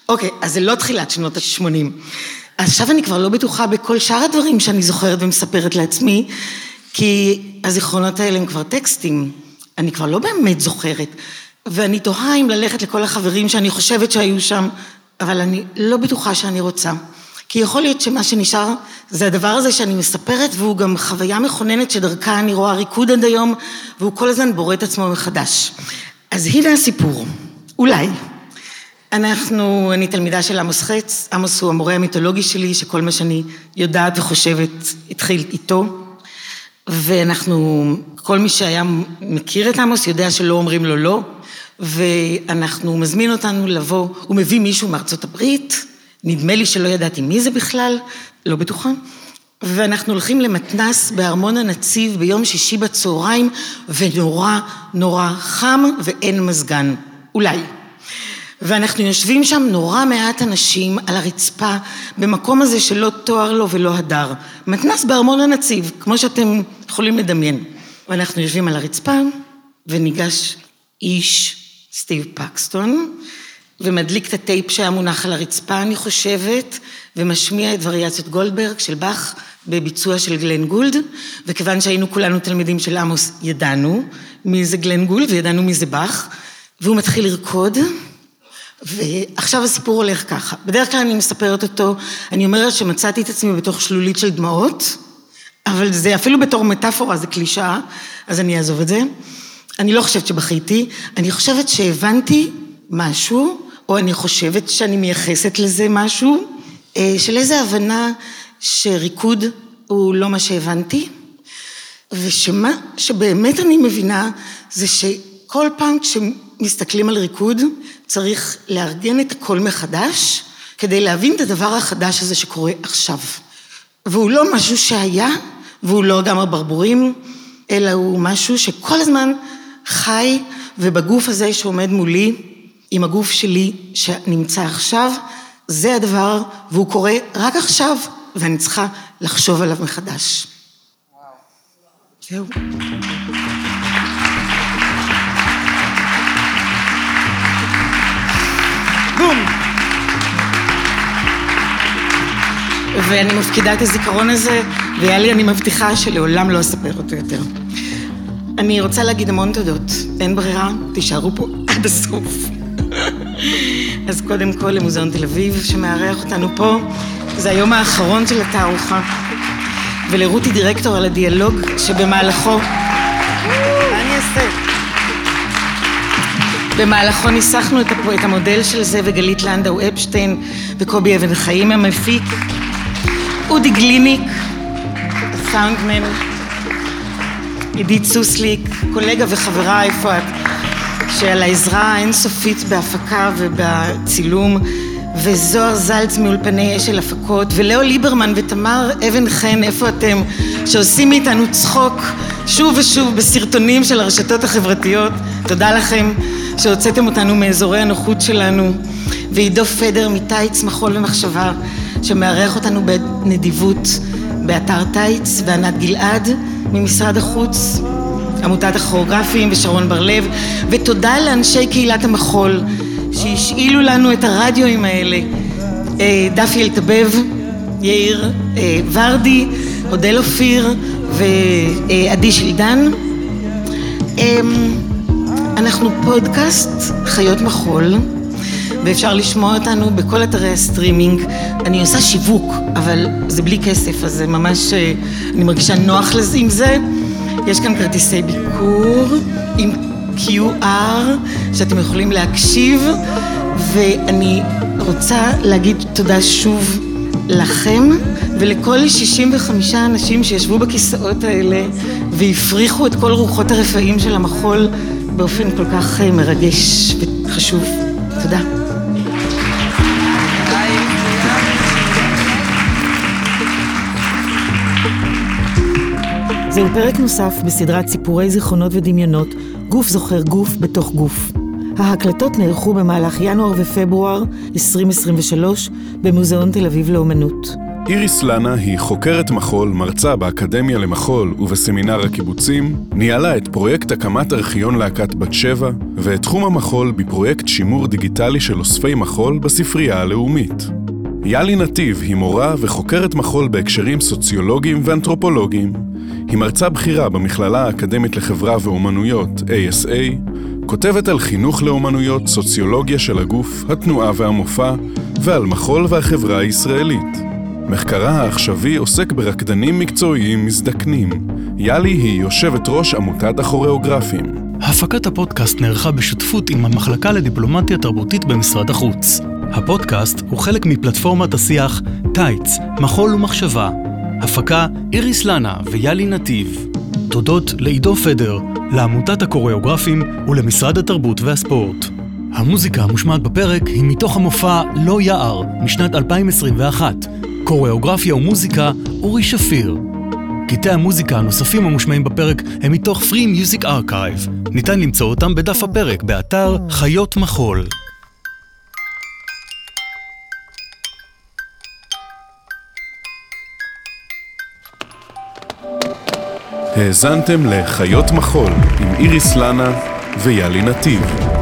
אוקיי, אז זה לא תחילת שנות ה-80. עכשיו אני כבר לא בטוחה בכל שאר הדברים שאני זוכרת ומספרת לעצמי, כי הזיכרונות האלה הם כבר טקסטים, אני כבר לא באמת זוכרת. ואני תוהה אם ללכת לכל החברים שאני חושבת שהיו שם, אבל אני לא בטוחה שאני רוצה. כי יכול להיות שמה שנשאר זה הדבר הזה שאני מספרת, והוא גם חוויה מכוננת שדרכה אני רואה ריקוד עד היום, והוא כל הזמן בורא את עצמו מחדש. אז הנה הסיפור, אולי. אנחנו, אני תלמידה של עמוס חץ, עמוס הוא המורה המיתולוגי שלי, שכל מה שאני יודעת וחושבת התחיל איתו, ואנחנו, כל מי שהיה מכיר את עמוס יודע שלא אומרים לו לא, ואנחנו, מזמין אותנו לבוא, הוא מביא מישהו מארצות הברית, נדמה לי שלא ידעתי מי זה בכלל, לא בטוחה. ואנחנו הולכים למתנס בארמון הנציב ביום שישי בצהריים, ונורא נורא חם ואין מזגן. אולי. ואנחנו יושבים שם נורא מעט אנשים על הרצפה, במקום הזה שלא תואר לו ולא הדר. מתנ"ס בארמון הנציב, כמו שאתם יכולים לדמיין. ואנחנו יושבים על הרצפה, וניגש איש, סטיב פקסטון, ומדליק את הטייפ שהיה מונח על הרצפה, אני חושבת, ומשמיע את וריאציות גולדברג של באך בביצוע של גלן גולד, וכיוון שהיינו כולנו תלמידים של עמוס, ידענו מי זה גלן גולד וידענו מי זה באך, והוא מתחיל לרקוד, ועכשיו הסיפור הולך ככה. בדרך כלל אני מספרת אותו, אני אומרת שמצאתי את עצמי בתוך שלולית של דמעות, אבל זה אפילו בתור מטאפורה, זה קלישאה, אז אני אעזוב את זה. אני לא חושבת שבכיתי, אני חושבת שהבנתי משהו, או אני חושבת שאני מייחסת לזה משהו, אה, של איזו הבנה שריקוד הוא לא מה שהבנתי, ושמה שבאמת אני מבינה זה שכל פעם כשמסתכלים על ריקוד צריך לארגן את הכל מחדש כדי להבין את הדבר החדש הזה שקורה עכשיו. והוא לא משהו שהיה, והוא לא גם הברבורים, אלא הוא משהו שכל הזמן חי, ובגוף הזה שעומד מולי, עם הגוף שלי שנמצא עכשיו, זה הדבר, והוא קורה רק עכשיו, ואני צריכה לחשוב עליו מחדש. זהו. בום. ואני מפקידה את הזיכרון הזה, והיה לי, אני מבטיחה שלעולם לא אספר אותו יותר. אני רוצה להגיד המון תודות. אין ברירה, תישארו פה עד הסוף. אז קודם כל למוזיאון תל אביב שמארח אותנו פה, זה היום האחרון של התערוכה. ולרותי דירקטור על הדיאלוג שבמהלכו... מה אני אעשה? במהלכו ניסחנו את. את המודל של זה וגלית לנדאו אפשטיין וקובי אבן חיים המפיק, אודי גליניק, הסאונדמן, עידית סוסליק, קולגה וחברה, איפה את? שעל העזרה האינסופית בהפקה ובצילום, וזוהר זלץ מאולפני אשל הפקות, ולאו ליברמן ותמר אבן חן, איפה אתם? שעושים מאיתנו צחוק שוב ושוב בסרטונים של הרשתות החברתיות. תודה לכם שהוצאתם אותנו מאזורי הנוחות שלנו. ועידו פדר מטייץ מחול ומחשבה, שמארח אותנו בנדיבות באתר טייץ, וענת גלעד ממשרד החוץ. עמותת הכוריאוגרפים ושרון בר-לב, ותודה לאנשי קהילת המחול שהשאילו לנו את הרדיואים האלה, אה, דפי אלטבב, יאיר אה, ורדי, אודל אופיר ועדי שילדן. אמ, אנחנו פודקאסט חיות מחול, ואפשר לשמוע אותנו בכל אתרי הסטרימינג. אני עושה שיווק, אבל זה בלי כסף, אז זה ממש, אה, אני מרגישה נוח עם זה. יש כאן כרטיסי ביקור עם QR שאתם יכולים להקשיב, ואני רוצה להגיד תודה שוב לכם ולכל 65 אנשים שישבו בכיסאות האלה והפריחו את כל רוחות הרפאים של המחול באופן כל כך אה, מרגש וחשוב. תודה. זהו פרק נוסף בסדרת סיפורי זיכרונות ודמיונות, גוף זוכר גוף בתוך גוף. ההקלטות נערכו במהלך ינואר ופברואר 2023 במוזיאון תל אביב לאומנות. איריס לנה היא חוקרת מחול, מרצה באקדמיה למחול ובסמינר הקיבוצים, ניהלה את פרויקט הקמת ארכיון להקת בת שבע, ואת תחום המחול בפרויקט שימור דיגיטלי של אוספי מחול בספרייה הלאומית. יאלי נתיב היא מורה וחוקרת מחול בהקשרים סוציולוגיים ואנתרופולוגיים. היא מרצה בכירה במכללה האקדמית לחברה ואומנויות, ASA, כותבת על חינוך לאומנויות, סוציולוגיה של הגוף, התנועה והמופע, ועל מחול והחברה הישראלית. מחקרה העכשווי עוסק ברקדנים מקצועיים מזדקנים. יאלי היא יושבת ראש עמותת הכוריאוגרפים. הפקת הפודקאסט נערכה בשותפות עם המחלקה לדיפלומטיה תרבותית במשרד החוץ. הפודקאסט הוא חלק מפלטפורמת השיח טייץ, מחול ומחשבה. הפקה איריס לנה ויאלי נתיב. תודות לעידו פדר, לעמותת הקוריאוגרפים ולמשרד התרבות והספורט. המוזיקה המושמעת בפרק היא מתוך המופע לא יער משנת 2021. קוריאוגרפיה ומוזיקה אורי שפיר. קטעי המוזיקה הנוספים המושמעים בפרק הם מתוך Free Music Archive. ניתן למצוא אותם בדף הפרק, באתר חיות מחול. האזנתם לחיות מחול עם איריס לנה ויאלי נתיב.